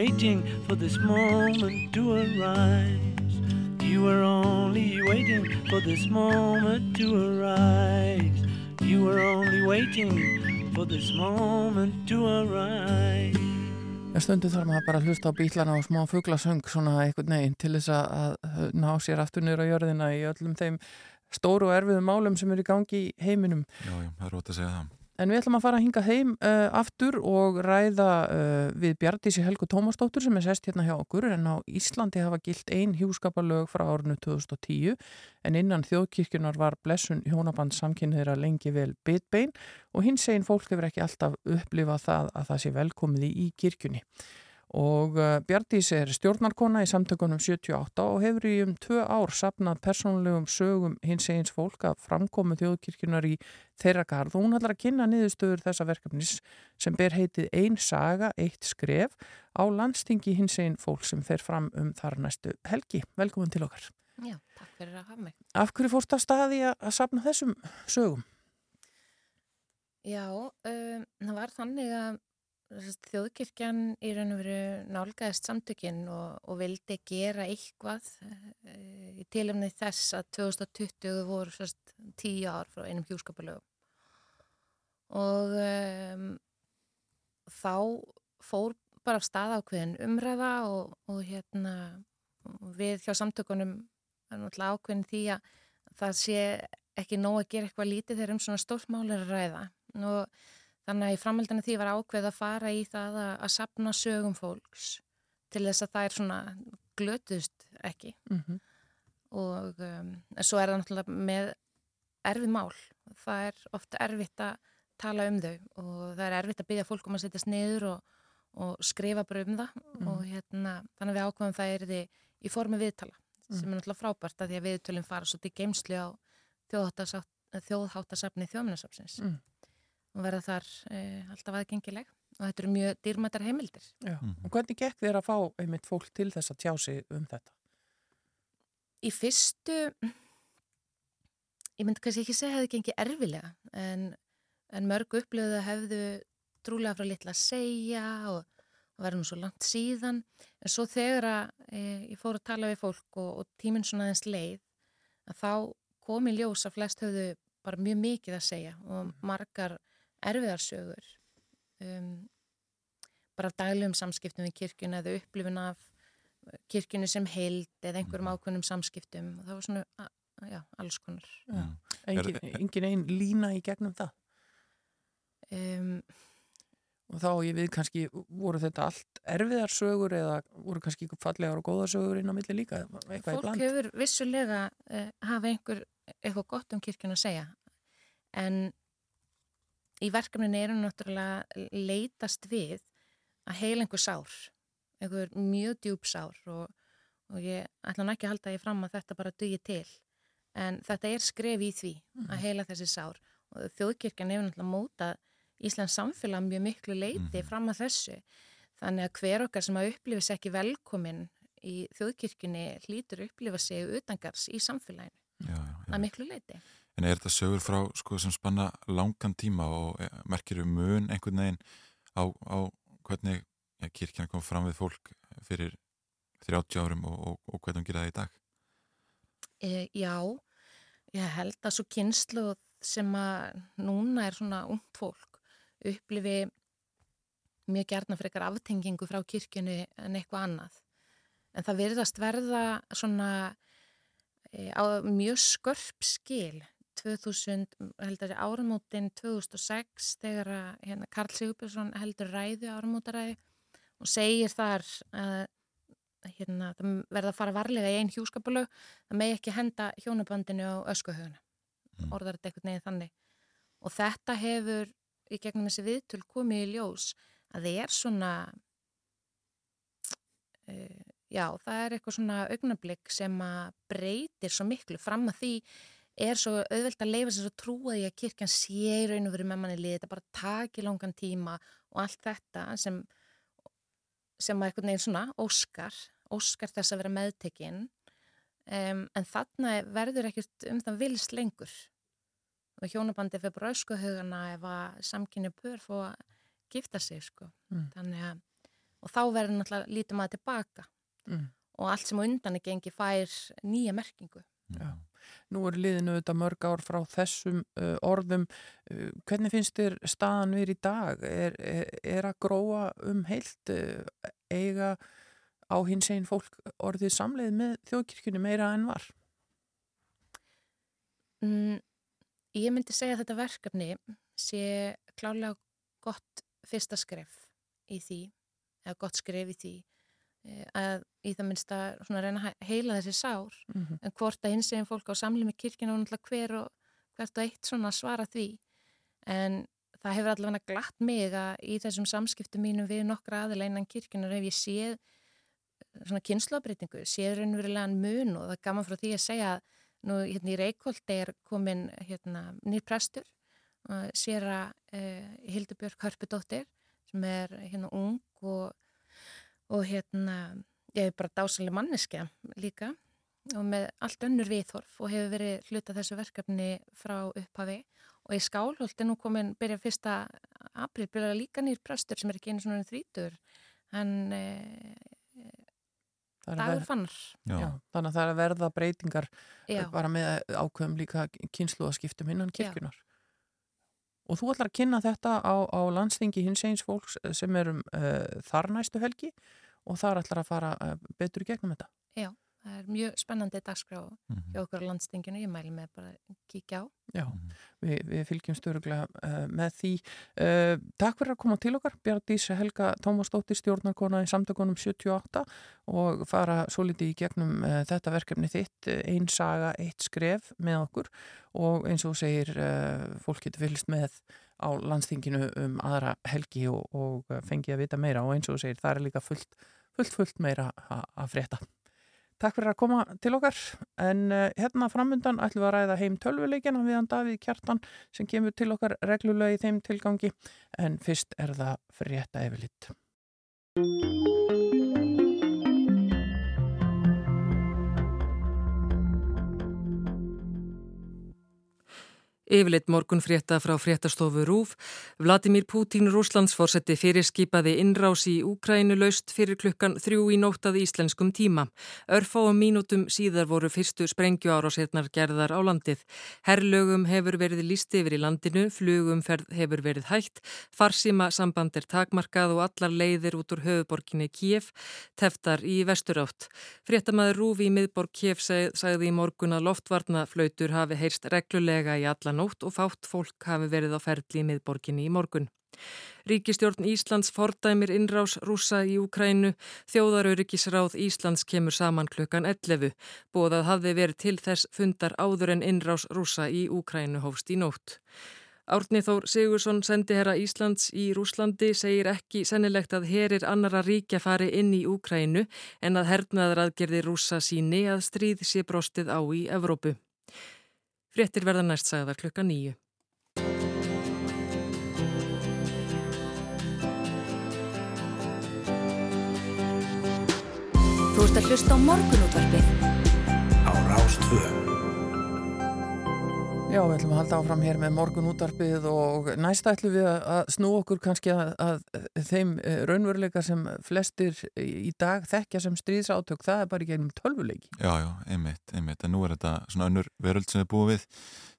Waiting for this moment to arise. You were only waiting for this moment to arise. You were only waiting for this moment to arise. Já, stundu þarf maður bara að hlusta á bílana og smá fuglasöng svona einhvern veginn til þess að, ná sér aftur niður á jörðina í öllum þeim stóru og erfiðum málum sem eru í gangi í heiminum. Já, já, það er rót að segja það. En við ætlum að fara að hinga heim uh, aftur og ræða uh, við Bjartísi Helgu Tómasdóttur sem er sest hérna hjá okkur en á Íslandi hafa gilt ein hjúskapalög frá árinu 2010 en innan þjóðkirkjunar var blessun hjónaband samkynniðra lengi vel bitbein og hins einn fólk hefur ekki alltaf upplifað það að það sé velkomið í kirkjunni. Og uh, Bjartís er stjórnarkona í samtökunum 78 og hefur í um tvö ár sapnað persónulegum sögum hins eins fólk að framkomu þjóðkirkjunar í þeirra garð og hún ætlar að kynna niðurstöður þessa verkefnis sem ber heitið Ein saga, eitt skref á landstingi hins einn fólk sem fer fram um þar næstu helgi. Velkomin til okkar. Já, takk fyrir að hafa mig. Af hverju fórst að staði að sapna þessum sögum? Já, um, það var þannig að þjóðkirkjan í raun og veru nálgæðist samtökin og, og vildi gera eitthvað uh, í tilumni þess að 2020 voru sérst, tíu ár frá einum hjúskapalögum og um, þá fór bara af stað ákveðin umræða og, og hérna við hjá samtökunum er náttúrulega ákveðin því að það sé ekki nóg að gera eitthvað lítið þegar um svona stórt mál er að ræða. Og þannig að í framhaldinu því var ákveð að fara í það að, að sapna sögum fólks til þess að það er svona glötust ekki Mhm. og um, svo er það náttúrulega með erfið mál það er ofta erfitt að tala um þau og það er erfitt að byggja fólk um að setjast niður og, og skrifa bara um það Mhm. og hérna, þannig að við ákveðum það er þið í formi viðtala sem er náttúrulega frábært að því að viðtölinn fara svo til geimslu á þjóðháttasafni þjóðminnasafsins Mm. Og verða þar e, alltaf aðgengileg og þetta eru mjög dýrmættar heimildir Já. Og hvernig gekk þér að fá einmitt fólk til þess að tjá sig um þetta? í fyrstu ég myndi kannski ekki segja að það gengi erfilega en, en mörg upplöðu hefðu trúlega frá litla að segja og, og verður nú svo langt síðan en svo þegar að e, ég fór að tala við fólk og, og tíminn svona aðeins leið að þá kom í ljós að flest höfðu bara mjög mikið að segja og margar erfiðarsögur um, bara daglegum samskiptum við kirkjuna eða upplifun af kirkjunu sem heild eða einhverjum ákveðnum samskiptum og það var svona, já, alls konar Já. Engin, engin einn lína í gegnum það? um, Og þá ég við kannski, voru þetta allt erfiðar sögur eða voru kannski fallegar og góðar sögur inn á milli líka? Eitthvað í Fólk hefur vissulega uh, hafa einhver eitthvað gott um kirkjun að segja en í verkefninu eru náttúrulega leitast við að heila einhver sár einhver mjög djúb sár og, og ég ætla nú ekki að halda ég fram að þetta bara dugi til en þetta er skref í því að heila þessi sár og þjóðkirkjan hefur náttúrulega mótað Íslands samfélag mjög miklu leiti fram að þessu. Þannig að hver okkar sem að upplifa sig ekki velkomin í þjóðkirkjunni hlýtur að upplifa sig utangars í samfélaginu að miklu leiti. En er þetta sögur frá sko, sem spanna langan tíma og eh, merkir um mun einhvern veginn á, á hvernig ja, kirkjan kom fram við fólk fyrir 30 árum og, og, og hvernig hún gera það í dag? E, já, ég held að svo kynslu sem að núna er svona ungt fólk upplifi mjög gerna fyrir eitthvað aftengingu frá kirkjunni en eitthvað annað. En það virðast verða svona e, á mjög skörp skil 2000, heldur áramótin 2006 þegar að, hérna, Karl Sigurbjörnsson heldur ræðu áramótaræði og segir þar að hérna, það verða að fara varlega í einn hjúskapalög það megi ekki henda hjónabandinu á öskuhuguna mm. orðar þetta eitthvað neðið þannig og þetta hefur í gegnum þessi viðtöl komið í ljós að það er svona uh, já, það er eitthvað svona augnablík sem að breytir svo miklu fram að því er svo auðvelt að leifa sér svo trúa því að kirkjan sé í raun og veru með manni lið, þetta bara taki langan tíma og allt þetta sem sem að eitthvað neginn svona óskar óskar þess að vera meðtekinn um, en þarna verður ekkert um það vilst lengur og hjónabandi fyrir bara öskuhugana ef að samkynni pör fó að gifta sig sko Mm. þannig að og þá verður náttúrulega lítið maður tilbaka Mm. og allt sem undan er gengi fær nýja merkingu Já. Nú er liðinu auðvitað mörg ár frá þessum uh, orðum. Uh, hvernig finnst þér staðan við í dag? Er, er, er að gróa um heilt uh, eiga á hins einn fólk orðið samleið með þjóðkirkjunni meira en var? mm, Ég myndi segja að þetta verkefni sé klálega gott fyrsta skref í því, eða gott skref í því að í það minnst að svona reyna að he- heila þessi sár Mhm. en hvort að hins eginn fólk á samlið með kirkina og náttúrulega hver og hvert og eitt svona svara því en það hefur allavega glatt mig að í þessum samskiptum mínum við nokkra aðila innan kirkjunar hef ég séð svona kynnslóðbreytingu, séð raunverulegan mun og það er gaman frá því að segja að nú hérna í Reykjóldi er komin hérna nýr prestur uh, séra uh, Hildubjörg Hörpudóttir sem er hérna ung og, og hérna ég er bara dásalega manneskja líka og með allt önnur viðhorf og hefur verið hluta þessu verkefni frá upphafi og í Skálholt er nú komin byrja fyrsta april, byrja líka nýr prestur sem er ekki einu svona þrítur hann eh, Dagur fannar Já. Já, þannig að það er að verða breytingar Já. bara með ákveðum líka kynsluðaskiptum innan kirkjunar. Og þú ætlar að kynna þetta á, á landstingi hins eins fólks sem er um uh, þar næstu helgi og þar ætlar að fara uh, betur í gegnum þetta. Já, það er mjög spennandi dagskrá Mhm. hjá okkur á landstinginu, ég mæli með bara að kíkja á. Já, við, við fylgjum störuglega uh, með því. Uh, takk fyrir að koma til okkar, Bjartís Helga Tómasdóttir, stjórnarkona í samtökunum 78 og fara svo litið í gegnum uh, þetta verkefni þitt, uh, ein saga, eitt skref með okkur og eins og segir, uh, fólk getur fylgst með á landstinginu um aðra helgi og, og fengi að vita meira og eins og segir, það er líka fullt, fullt, fullt meira að frétta. Takk fyrir að koma til okkar en uh, hérna framundan ætlum við að ræða heim tölvuleikina viðan Davíð Kjartan sem kemur til okkar reglulega í þeim tilgangi en fyrst er það frétta yfirlitt. Yfirleitt morgun frétta frá fréttastofu Rúf. Vladimir Putin Rúslandsforsetti fyrirskipaði innrás í Úkrænu laust fyrir klukkan þrjú í nóttað íslenskum tíma. Örfáum mínútum síðar voru fyrstu sprengjuárásirnar gerðar á landið. Herrlögum hefur verið líst yfir í landinu, flugumferð hefur verið hægt, farsíma samband er takmarkað og allar leiðir út úr höfuborginni Kiev, teftar í vesturátt. Fréttamaður Rúf í miðborg Kiev sag, sagði í morgun að loftvarnaflautur hafi heyrst reglulega í alla nótt og fátt fólk hafi verið á ferli í miðborginni í morgun. Ríkistjórn Íslands fordæmir innrás rúsa í Úkrænu, þjóðaröryggisráð Íslands kemur saman klukkan 11. Bóðað hafði verið til þess fundar áður en innrás rúsa í Úkrænu hófst í nótt. Árni Þór Sigursson sendi herra Íslands í Rúslandi segir ekki sennilegt að herir annara ríkja fari inn í Úkrænu en að hernaðaraðgerði rúsa síni að stríð sé brostið á í Evrópu. Fréttir verða næst sagðar klukka nýju. Þú ert að hlusta á morgunútvarpið. Á Rás 2. Já, við ætlum að halda áfram hér með morgun útarpið og næst ætlum við að- snú okkur kannski að, að þeim eh, raunveruleika sem flestir í dag þekkja sem stríðsátök, það er bara í gegnum tölvuleiki. Já, já, einmitt, einmitt, en nú er þetta svona önnur veröld sem við búum við.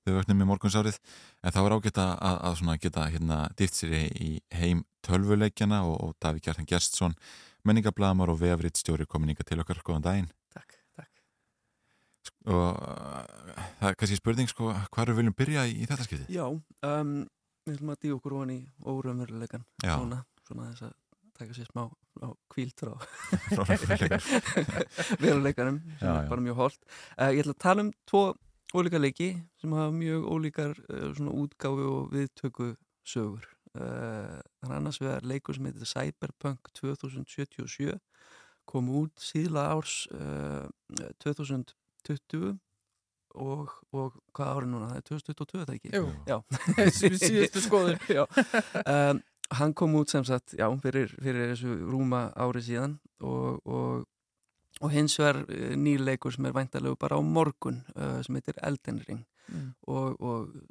Þegar við vöknum í morgunsárið, en þá er ágætt að, að, svona geta hérna dýft sér í, heim tölvuleikjana og, og Daví Gjartan Gerstsson, menningablaðamar og vefriðstjóri komin inga til okkar, góðan daginn. Sko, það er kannski spurning sko, hvað við viljum byrja í, í þetta skipti? Já, um, við viljum að díu okkur ofan í órumveruleikan svona, svona þess að taka sér smá kvíltrá (laughs) (laughs) veruleikanum sem já, er bara já. mjög hólt uh, eh, Ég ætla að tala um tvo ólíka leiki sem hafa mjög ólíkar eh, uh, útgáfi og viðtöku sögur. Uh, annars vegar leikur sem heitir Cyberpunk 2077 kom út síðla árs 2000 20 og, og hvað árið núna, það er 2022 það ekki? Jú, (laughs) síðustu skoður (laughs) um, Hann kom út sem sagt, já, fyrir, fyrir þessu rúma árið síðan og, og, og hins vegar eh, nýleikur sem er væntalegu bara á morgun uh, sem heitir Eldenring mm. og uh,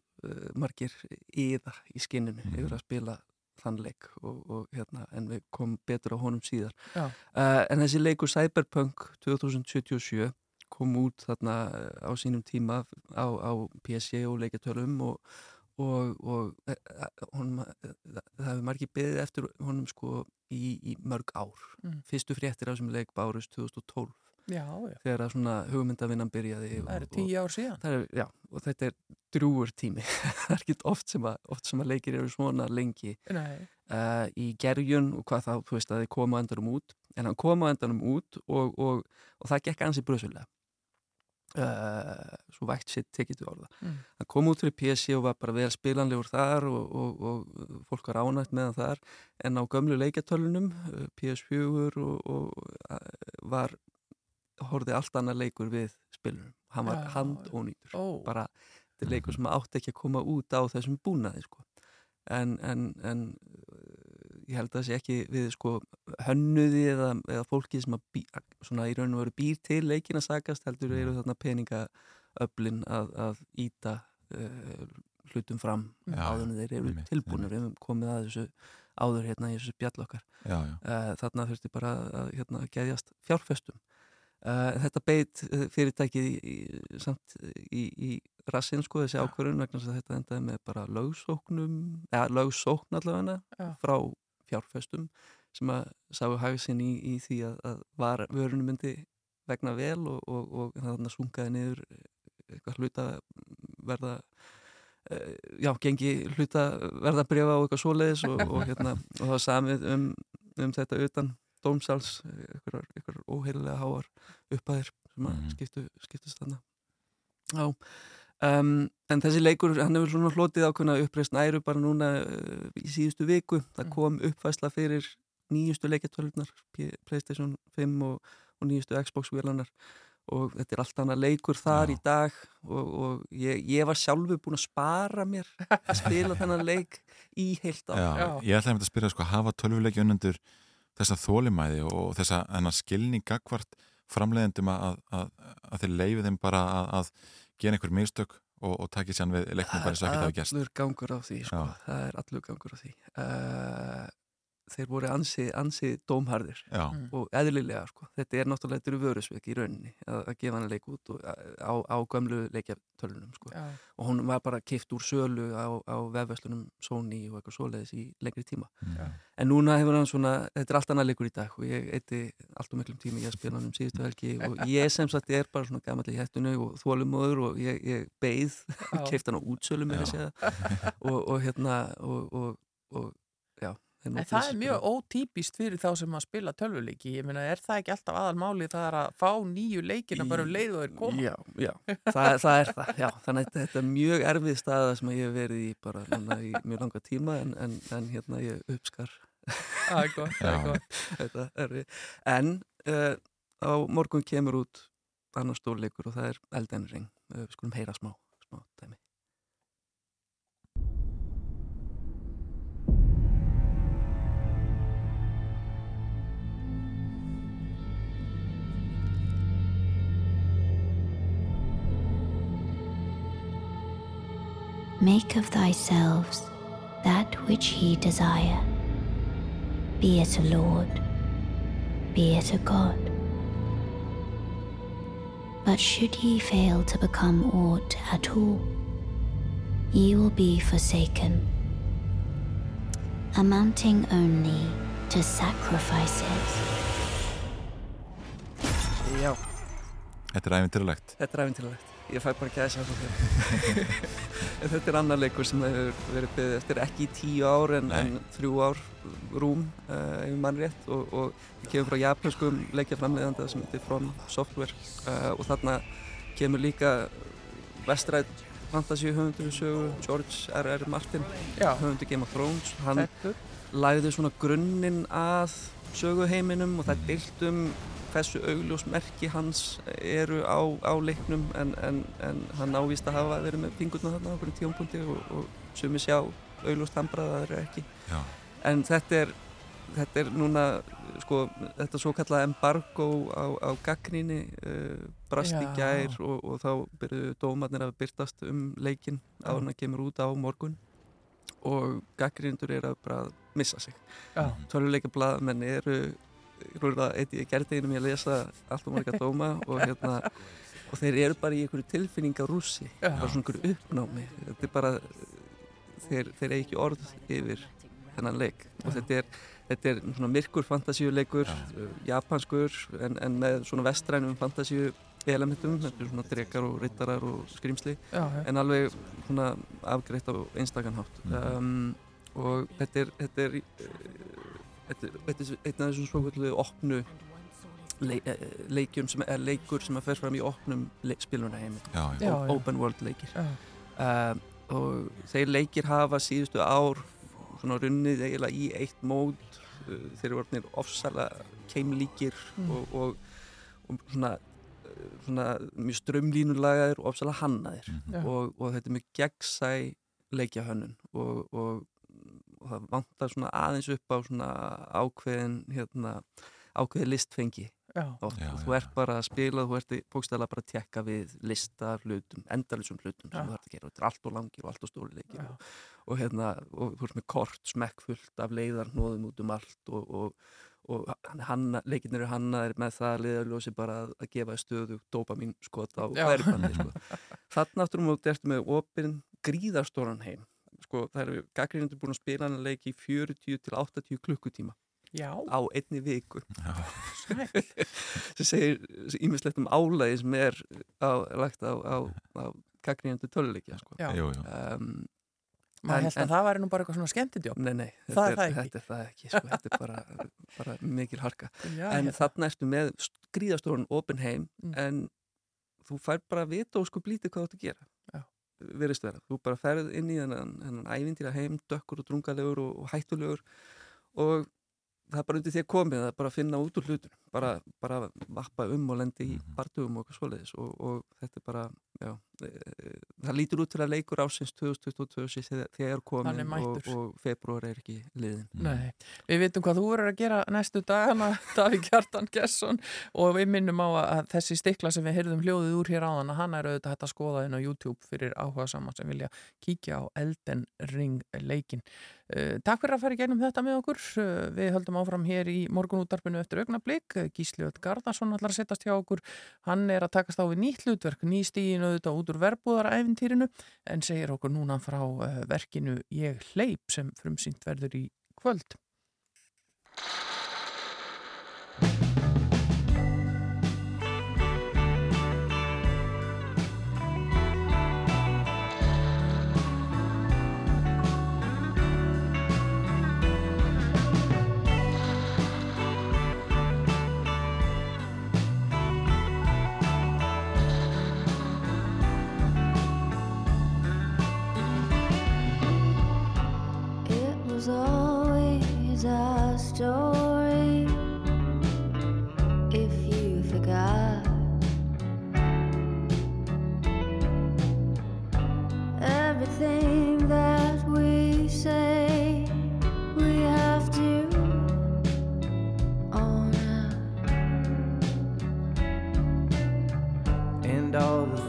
margir íða í skinninu mm. yfir að spila þann leik og, og hérna en við komum betur á honum síðar. Uh, en þessi leiku Cyberpunk 2077 kom út þarna eh, á sínum tíma á, á PC og leikjartölum og, og, og eh, eh, honum, það hefur margir beðið eftir honum sko í, í mörg ár Mm. fyrstu fréttir á þessum leik bárust 2012 Já, já. þegar að svona hugmyndavinnan byrjaði Það eru tíu ár síðan. er, já, og þetta er drúur tími. (laughs) Það er ekki oft sem, að, oft sem að leikir eru svona lengi. Uh, í gerjun og hvað þá, þú veist að þið koma endanum út. En hann kom á endanum út og, og, og það gekk ansi bröðsulega uh, svo vægt sitt tekið til orða. Mm. hann kom út fyrir PC og var bara vel spilanlegur þar og, og, og fólk var ánægt með hann þar. En á gömlu leikjartölunum uh, PS4 og, og var horfði allt annað leikur við spilunum. Hann var Já, handónýtur. Ó. bara þetta er leikur sem átti ekki að koma út á þessum búnaði sko. en, en, en uh, ég held að það sé ekki við sko hönnuði eða, eða fólki sem að bí, svona í raun og veru býr til leikin að sagast heldur eru þarna peningaöflin að, að íta uh, hlutum fram Já, áður en þeir eru einmitt, tilbúinir við höfum komið að þessu áður hérna í þessu spjall okkar. Já, já. Uh, þarna þurfti bara að hérna, geðjast fjárfestum uh, þetta beit uh, fyrirtækið í, í, samt í, í rassinn sko þessi ákvörðun vegna þess að þetta endaði með bara lögsóknum eða lögsókn allavega Já. frá fjárfestum sem að sáu hagsinn í, í því að, að var, vörunum myndi vegna vel og, og, og þarna sungaði niður eitthvað hluta verða uh, já, gengi hluta verða brefa og eitthvað svoleiðis og, og, hérna, (laughs) og það var samið um, um þetta utan dómsáls eitthvað, eitthvað óheirilega háar upphæðir sem að skiptu, skiptust þarna. Já Um, en þessi leikur, hann hefur svona hlotið ákveðna uppreist næru bara núna uh, í síðustu viku, það kom uppfæsla fyrir nýjustu leikjartölunar Playstation 5 og, og nýjustu Xbox-vélanar og þetta er allt annað leikur þar í dag og, og ég, ég var sjálfu búin að spara mér að spila þennan leik í heilt á Já, ég ætlaði að spyrja sko, hafa tölvuleiki unnendur þessa þólimæði og þessa skilning gagvart framleiðendum að, að, að þeir leifi þeim bara að, að gera einhver mistök og, og takja sér við leiknum bara eins og ekki það hafi gæst allur gangur á því sko. það er allur gangur á því. Uh, þeir voru ansi, ansi dómharðir Já. Mm. og eðlilega sko. þetta er náttúrulega þetta eru vörusveik í rauninni að, að gefa hann leik út og, á, á gömlu leikjartölunum sko. Og hún var bara kipt úr sölu á, á vefverslunum Sony og eitthvað svoleiðis í lengri tíma Já. en núna hefur hann svona þetta er allt annað leikur í dag og ég eitti allt og miklum tíma í að spila hann um síðustu helgi (laughs) og ég sem sagt er bara svona gammal í hættunu og þólumóður og ég, ég beigð keift hann á útsölu með Já. þessi og, og hérna og, og, En það er mjög ótípist fyrir þá sem að spila tölvuleiki. Ég meina, er það ekki alltaf aðalmáli það er að fá nýju leikina bara um leið og þeir koma? Já, já, (laughs) það, það er það, já, þannig að þetta er mjög erfið staða sem ég hef verið í bara núna í mjög langa tíma en, en, en hérna ég uppskar Það er gott, það er gott. þetta er við. En uh, á morgun kemur út annar stórleikur og það er Elden Ring, uh, við skulum heyra smá, smá dæmi. Make of thyselves that which ye desire, be it a lord, be it a god. But should ye fail to become aught at all, ye will be forsaken, amounting only to sacrifices. Já, Þetta er æfintýralegt þetta er æfintilegt. Ég fæ bara gæsa. (laughs) En þetta er annar leikur sem hefur verið beðið eftir ekki í tíu ár en, en þrjú ár rúm uh, ef mann rétt og, og við kemur frá japanskum leikjaframleiðanda sem heitir From Software uh, og þarna kemur líka vestræð fantasy höfundur í sögu George R.R. Martin höfundur Game of Thrones hann Lagði svona grunninn að söguheiminum og það er deilt um hversu augljósmerki hans eru á, á leiknum en, en, en hann ávist að hafa verið með fingurna þarna á okkur tíumpunkti og, og sumi sjá augljóst hambrað að það eru ekki. Já. en þetta er þetta er núna sko, þetta svo kallað embargo á, á gaggríni uh, brast í gær og, og þá byrjuðu dómarnir að byrtast um leikin á hann að kemur út á morgun og gaggríndur eru að bara missa sig. Já. töluleikablaðmenn eru eitt í gerðeginum ég að lesa allt og marga dóma og hérna og þeir eru bara í einhverju tilfinninga rússi Já. bara svona einhverju uppnámi. Þetta er bara þeir, þeir eigi ekki orð yfir þennan leik. Og þetta er, þetta er svona myrkur fantasíuleikur japanskur en, en með svona vestrænum fantasíu elementum, þetta er svona drekar og rittarar og skrýmsli en alveg svona afgreitt á einstakann hátt. Mhm. um, og þetta er þetta er, uh, þetta er, þetta er einn af þessum svokvöldu opnu le, eh, leikjum sem er leikur sem að fer fram í opnum spilunarheimi. Open world leikir. Um, og þeir leikir hafa síðustu ár svona runnið eiginlega í eitt mód uh, þeir eru orðnir ofsalega keimlíkir Mm. og, og, og svona, svona mjög strömlínulagaðir og ofsalega hannaðir Já. og, og þetta er mjög gegnsæ leikjahönnun og, og, og það vantar svona aðeins upp á svona ákveðin hérna, ákveðin listfengi Já. Já, og já, þú ert bara að spila þú ert bókstæðlega bara að tekka við listar hlutum, endalisum hlutum sem Já. þú ert að gera og þetta er allt og langir og allt og stóri leikir Já. og, og hérna, og þú ert með kort smekkfullt af leiðarnóðum út um allt og, og, og hanna, leikinnir eru hannaðir með það leiðarljósi bara að, að gefa stöðu dopamin skot á Já. færibandi sko. þannig áttur um að ertu með opinn gríðarstóran heim sko, það eru gaggrínundur búin að spila hann að leiki í 40 til 80 klukkutíma Já. á einni viku (laughs) sem segir ímislegt um álæði sem er á, lagt á, á, á gaggrínundur töluleikja sko. Um, Maður held að það væri nú bara eitthvað svona skemmtidjóp. Nei, nei, Það er þetta það ekki. Þetta er það ekki, sko, þetta er bara, (laughs) bara mikil harka. Já, en hérna. þarna ertu með gríðastórun open heim, Mm. en þú fær bara að vita og sko blítið hvað þú átt að gera. Já. Verist vera. Þú bara ferð inn í þennan, þennan ævintýra heim, dökkur og drungalegur og, og hættulegur og það er bara undir því að komið, það er bara að finna út úr hlutur, bara, bara vappa um og lendi í Mhm. bardugum og eitthvað svoleiðis og, og þetta er bara, já, það lítur út til að leikur ásins 2022 sé þegar, komin og, og februar er ekki liðin. Nei, við vitum hvað þú verður að gera næstu dagana, (laughs) Davík Hjartan Gesson og við minnum á að þessi stikla sem við heyrðum hljóðið úr hér áðan að hann er auðvitað hægt að skoða inn á YouTube fyrir áhuga saman sem vilja kíkja á Elden Ring leikin. Uh, takk fyrir að fara í gegnum þetta með okkur. Uh, við höldum áfram hér í morgunúttarpinu eftir augnablík. Gísli Öll Garðarsson ætlar að setjast hjá okkur. Hann er að út úr verbúðaræfintýrinu en segir okkur núna frá uh, verkinu Ég hleyp sem frumsýnt verður í kvöld. Was always a story. If you forgot everything that we say, we have to own up. and all the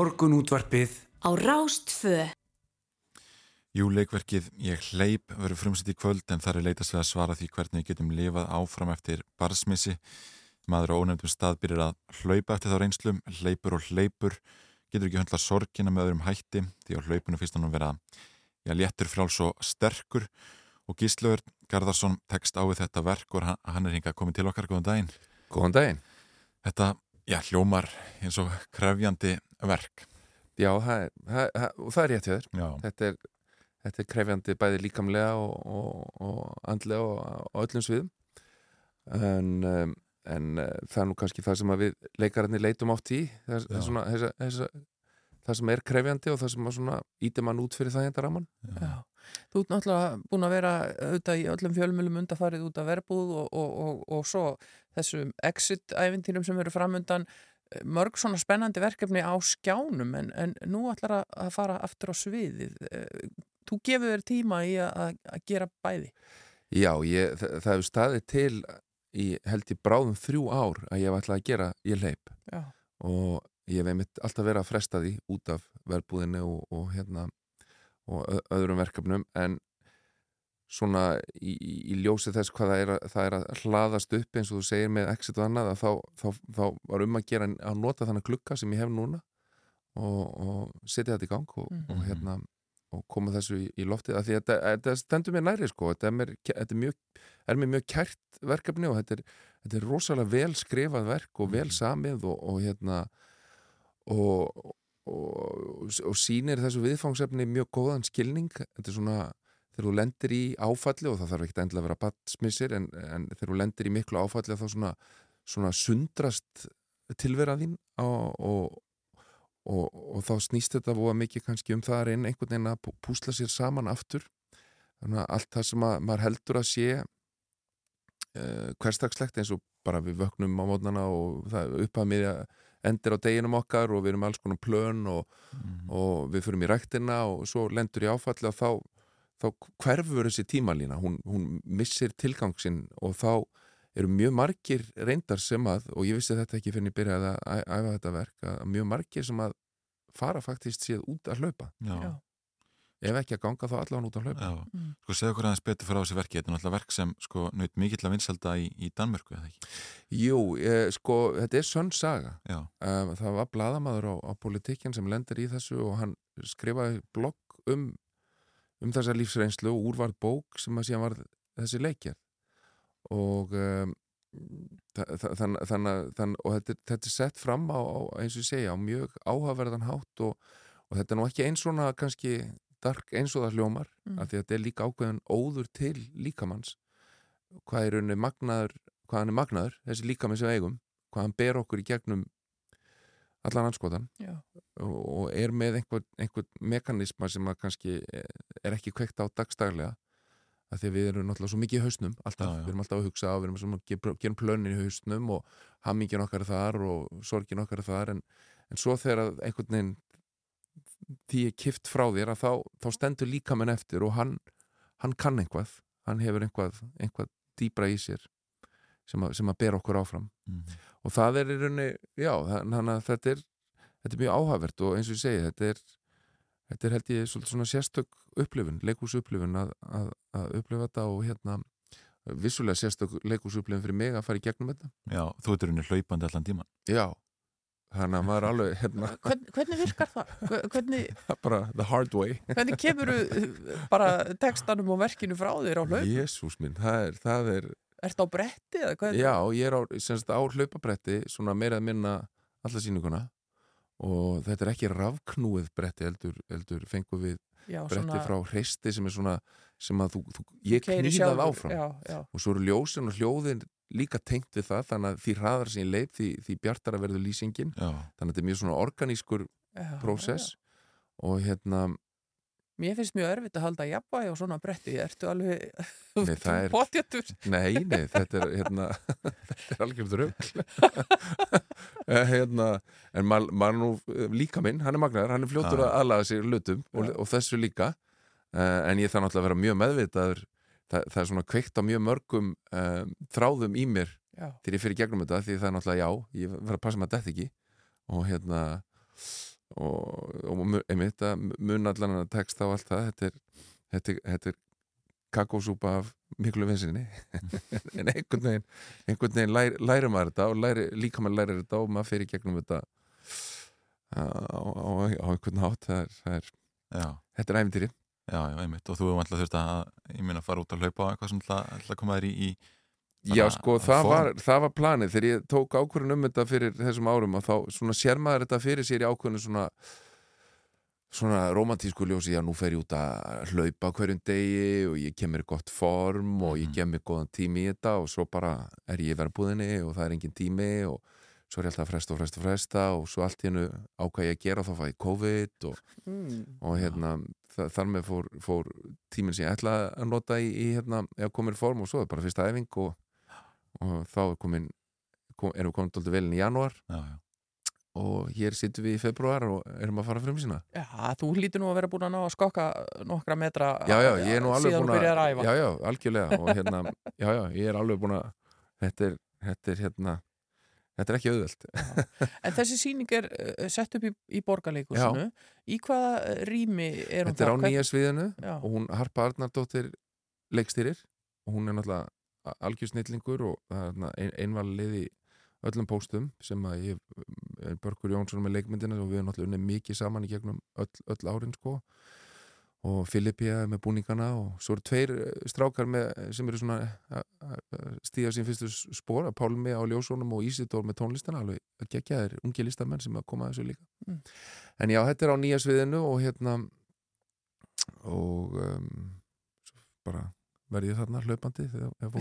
Morgun útvarpið á Rástfö. Jú, leikverkið Ég hleyp verður frumsett í kvöld en þar er leitast við að svara því hvernig við getum lifað áfram eftir barsmissi. Maður á ónefndum stað byrjar að hlaupa eftir þá reynslum, hleypur og hleypur, getur ekki höndla sorgina með öðrum hætti því á hlaupunum fyrst hann að vera já, léttur fráls og sterkur og Gíslaur Garðarsson tekst á við þetta verk og hann, hann er hingað komið til okkar, góðan daginn. Góðan daginn. Þetta, já, hljómar eins og krefjandi verk. Já, það er, það, það, er rétt. Já. Þetta er, þetta er krefjandi bæði líkamlega og, og, og andlega og, og öllum sviðum. En, um, en uh, það er nú kannski það sem við leikararnir leitum átt í. Það, það, svona, þessa, þessa, það sem er krefjandi og það sem að svona íti mann út fyrir það hérna raman. Já. Þú ert náttúrulega búin að vera auðvitað í öllum fjölmjölum undarfarið út af verbúð og, og, og, og svo þessum exit-ævintýrum sem eru framundan mörg svona spennandi verkefni á skjánum en, en nú ætlar að, fara aftur á sviðið. Þú gefur þér tíma í að, að gera bæði. Já, ég, það, það hefur staðið til í held í bráðum þrjú ár að ég var ætla að gera ég leip Já. og ég hef einmitt alltaf verið að fresta því út af verbúðinu og, og hérna og öðrum verkefnum en svona í, í, í ljósi þess hvað það er, að, það er að hlaðast upp eins og þú segir með exit og annað að þá, þá, þá var um að gera að nota þannig klukka sem ég hef núna og, og setja þetta í gang og, Mhm. og hérna og koma þessu í, í loftið af því að þetta, þetta stendur mér næri sko þetta er mér, þetta er mjög, er mér mjög kært verkefni og þetta er, þetta er rosalega vel skrifað verk og vel samið og, og hérna og, og, og sýnir þessu viðfangsefni mjög góðan skilning. Þetta er svona þegar þú lendir í áfalli og það þarf ekki endilega að vera batsmissir en, en þegar þú lendir í miklu áfalli þá svona, svona sundrast tilvera þín á, og, og, og þá snýst þetta voða mikið kannski um það að reyna einhvern veginn að pú- púsla sér saman aftur. Þannig að allt það sem að, maður heldur að sé uh, hversdagslegt eins og bara við vöknum á mótnana og það upp að miðja endir á deginum okkar og við erum alls konar plön og, og við fyrir í ræktina og svo lendur í áfalli og þá, þá hverfur þessi tímalína hún, hún missir tilgangsinn og þá eru mjög margir reyndar sem að, og ég vissi þetta ekki fyrir en ég byrjaði að æfa þetta verk, að mjög margir sem að fara faktist séð út að hlaupa Já. Já. Ef ekki að ganga þá allan út að hlaupa Já. Sko, segðu okkur aðeins betur fyrir á þessi verki. Þetta er náttúrulega verk sem sko naut mikill að vinsalda í, í Danmörku, eða ekki? Jú, eh, sko, þetta er sönn saga Já. um, það var bladamaður á, á politikin sem lendir í þessu og hann skrifaði blogg um, um þessa lífsreynslu og úrvarð bók sem að síðan var þessi leikjar og um, þannig þann, þann, og þetta, er- þetta er sett fram á, á eins og ég segja á mjög áhaverðan hátt og, og þetta er nú ekki eins svona kannski dark eins og það hljómar Mm. af því að þetta er líka ákveðin óður til líkamanns hvað er rauninni magnaður hvað hann er magnaður, þessi líkami sem við eigum hvað hann ber okkur í gegnum allan anskotan og, og er með einhver, einhver mekanisma sem að kannski er ekki kveikt á dagstaglega að því að við erum náttúrulega svo mikið í hausnum alltaf, Já, já. við erum alltaf að hugsa á, við erum svona, gerum, gerum plönin í hausnum og hammingin okkar er þar og sorgin okkar er þar en, en svo þegar að einhvern veginn því er kift frá þér að þá, þá stendur líka menn eftir og hann, hann kann einhvað hann hefur einhvað, einhvað dýbra í sér sem að, sem að bera okkur áfram Mhm. og það er í rauninni já, þannig að þetta er þetta er mjög áhæfert og eins og ég segi þetta er, þetta er held ég svona sérstök upplifun, leikúsupplifun að, að, að upplifa þetta og hérna vissulega sérstök leikúsupplifun fyrir mig að fara í gegnum þetta Já, þú ert rauninni hlaupandi allan tíman. já, þannig að maður alveg hérna, (laughs) Hvern, hvernig virkar það? Hve- Hvernig, (laughs) bara the hard way (laughs) hvernig kemur bara textanum og verkinu frá þér á hlaup? Jésús minn, það er, það er Ertu á bretti eða hvað? Já, ég er á, semst, á hlaupabretti svona meira að minna alla síninguna og þetta er ekki rafknúið bretti heldur, heldur fengum við Já, bretti svona- frá hreisti sem er svona sem að þú, þú ég knýðað áfram já, já. og svo eru ljósin og hljóðin líka tengt við það þannig að því hraðar sem ég leið því, því bjartara verður lýsingin. Já. þannig að þetta er mjög svona organískur prósess og hérna Mér finnst mjög erfitt að halda jafnvægi á svona bretti, ertu alveg Nei, (laughs) það er, potjatur? nei, nei, þetta er hérna, (laughs) þetta er algjörð rugl hérna, en maður ma nú líka minn, hann er magnaður, hann er fljótur að aðlaga sig hlutum og, og þessu líka. Uh, en ég þarf náttúrulega að vera mjög meðvitaður það, það er svona kveikt á mjög mörgum um, þráðum í mér Já. þegar ég fyrir gegnum þetta því það er náttúrulega já, ég verð að passa maður þetta ekki. Og hérna og, og mu- einmitt að mun allan að texta og allt það. Þetta er, þetta er, þetta er kakósúpa af miklu vinsinni. (laughs) En einhvern veginn einhvern veginn læri, læri maður þetta og læri, líka maður læri þetta og maður fyrir gegnum þetta á, á, á, á einhvern hátt. Það er, það er, Já. þetta er æfintýri Já, já, einmitt, og þú hefur alltaf þurft að, ég meina, fara út að hlaupa á eitthvað sem ætla, ætla að koma þér í, í Já, sko, það form. var, það var planið þegar ég tók ákvörðun um þetta fyrir þessum árum og þá svona sér maður þetta fyrir sér í ákvörðun svona svona romantísku ljósi, já, nú fer ég út að hlaupa á hverjum degi og ég kemur í gott form og Mhm. ég gem mér góðan tími í þetta og svo bara er ég verðbúðinni og það er engin tími og svo er ég alltaf að fresta og fresta og fresta og svo allt ákvað ég að gera og þá fæ ég COVID og, Mm. og hérna þa þar með fór, fór tíminn sem ég ætla að nota í, í hérna, eða komir form og svo er bara fyrsta æfing og, og þá er komin kom, erum við komin dóldi vel inn í janúar. Já, já. og hér sittum við í februar og erum að fara frum sína Já, þú hlýtur nú að vera búin að ná að skokka nokkra metra Já, já, ég er nú alveg síðan búin að æfa. Já, já, algjörlega og hérna, (laughs) já, já, ég er alveg búin að þetta er, þetta er hérna þetta er ekki auðvelt. En þessi sýning er uh, sett upp í, í borgarleikusinu Í hvaða uh, rými er hún Þetta er á nýja sviðinu Já. og hún Harpa Arnardóttir leikstýrir. Og hún er náttúrulega algjörsnillingur og það er einvalið í öllum póstum sem að ég Börgur Jónsson með leikmyndina og við erum náttúrulega unnið mikið saman í gegnum öll, öll árin sko. og Filippia með búningana og svo eru tveir eh, strákar með, sem eru svona að stíða sín fyrstu spór að Pálmi á ljósónum og Ísidór með tónlistana alveg að gegja þeir ungi listamenn sem að koma að þessu líka Mm. en já, þetta er á nýja sviðinu og hérna og um, bara verði ég þarna hlaupandi ef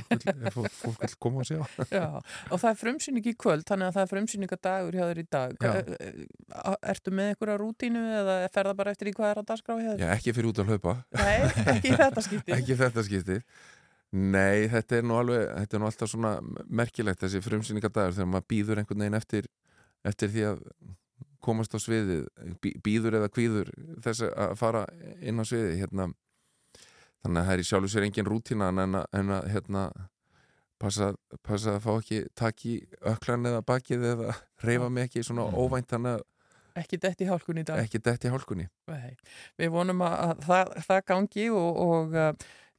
fólk vil, koma og sjá. (laughs) Já, og það er frumsýning í kvöld þannig að það er frumsýningadagur hjá þér í dag. Eh, Ertu með einhverja rútínu eða fer það bara eftir í hvað er að dagskrá hjá þér? Já, ekki fyrir út að hlaupa. Nei, ekki í þetta skipti (laughs) Ekki í þetta skipti Nei, þetta er nú alveg þetta er nú alltaf svona merkilegt þessi frumsýningadagur þegar maður býður einhvern veginn eftir eftir því að komast á sviðið býður eða kvíður þess að fara inn á sviðið hérna þannig að það er í sjálfu sér engin rútína en að, en að hérna passa, passa að fá ekki takk í öklan eða bakið eða reyfa mig ekki svona óvænt þannig að Ekki dett í hálkunni í dag. Ekki dett í hálkunni. Nei, við vonum að, að það, það gangi og, og uh,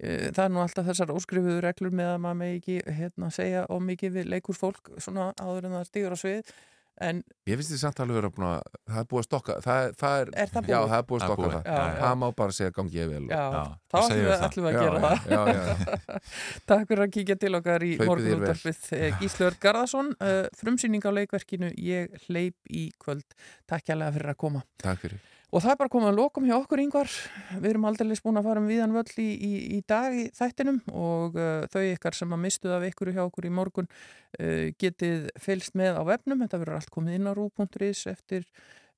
það er nú alltaf þessar óskrifuðu reglur með að maður með ekki hérna, segja ómikið við leikur fólk svona áður en það stígur á svið en Ég finnst því samt alveg vera búin að það er búið að stokka það er, það er, Er það Já, búið? það er búið að Það stokka það. Já, já. Það má bara segja gangi ég vel og- Já, Já, þá ætlum við, það. ætlum við að Já, gera það. já, já, (laughs) Takk fyrir að kíkja til okkar í morgunúttarpið Gíslur Garðarsson uh, frumsýning á leikverkinu Ég hleyp í kvöld. Takk kjærlega fyrir að koma. Takk fyrir Og það er bara komið að lokum hjá okkur yngvar. Við erum aldrei búin að fara um viðan völl í, í, í dag í þættinum og uh, þau ykkar sem að mistuð af ykkur hjá okkur í morgun uh, getið fylst með á vefnum. Þetta verður allt komið inn á rú.is eftir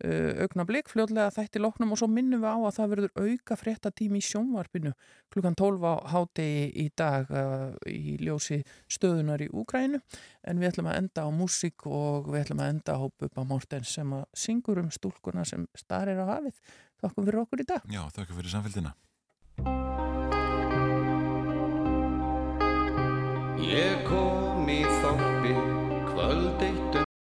uh, augna blik, fljóðlega þætti loknum og svo minnum við á að það verður auka fréttatími í sjónvarpinu klukkan 12 á hádegi í dag uh, í ljósi stöðunar í Úkrænu en við ætlum að enda á músík og við ætlum að enda á Bubba Mortens sem að syngur um stúlkuna sem starir á hafið. Þakkum fyrir okkur í dag. Já, þakka fyrir samfélgina Ég kom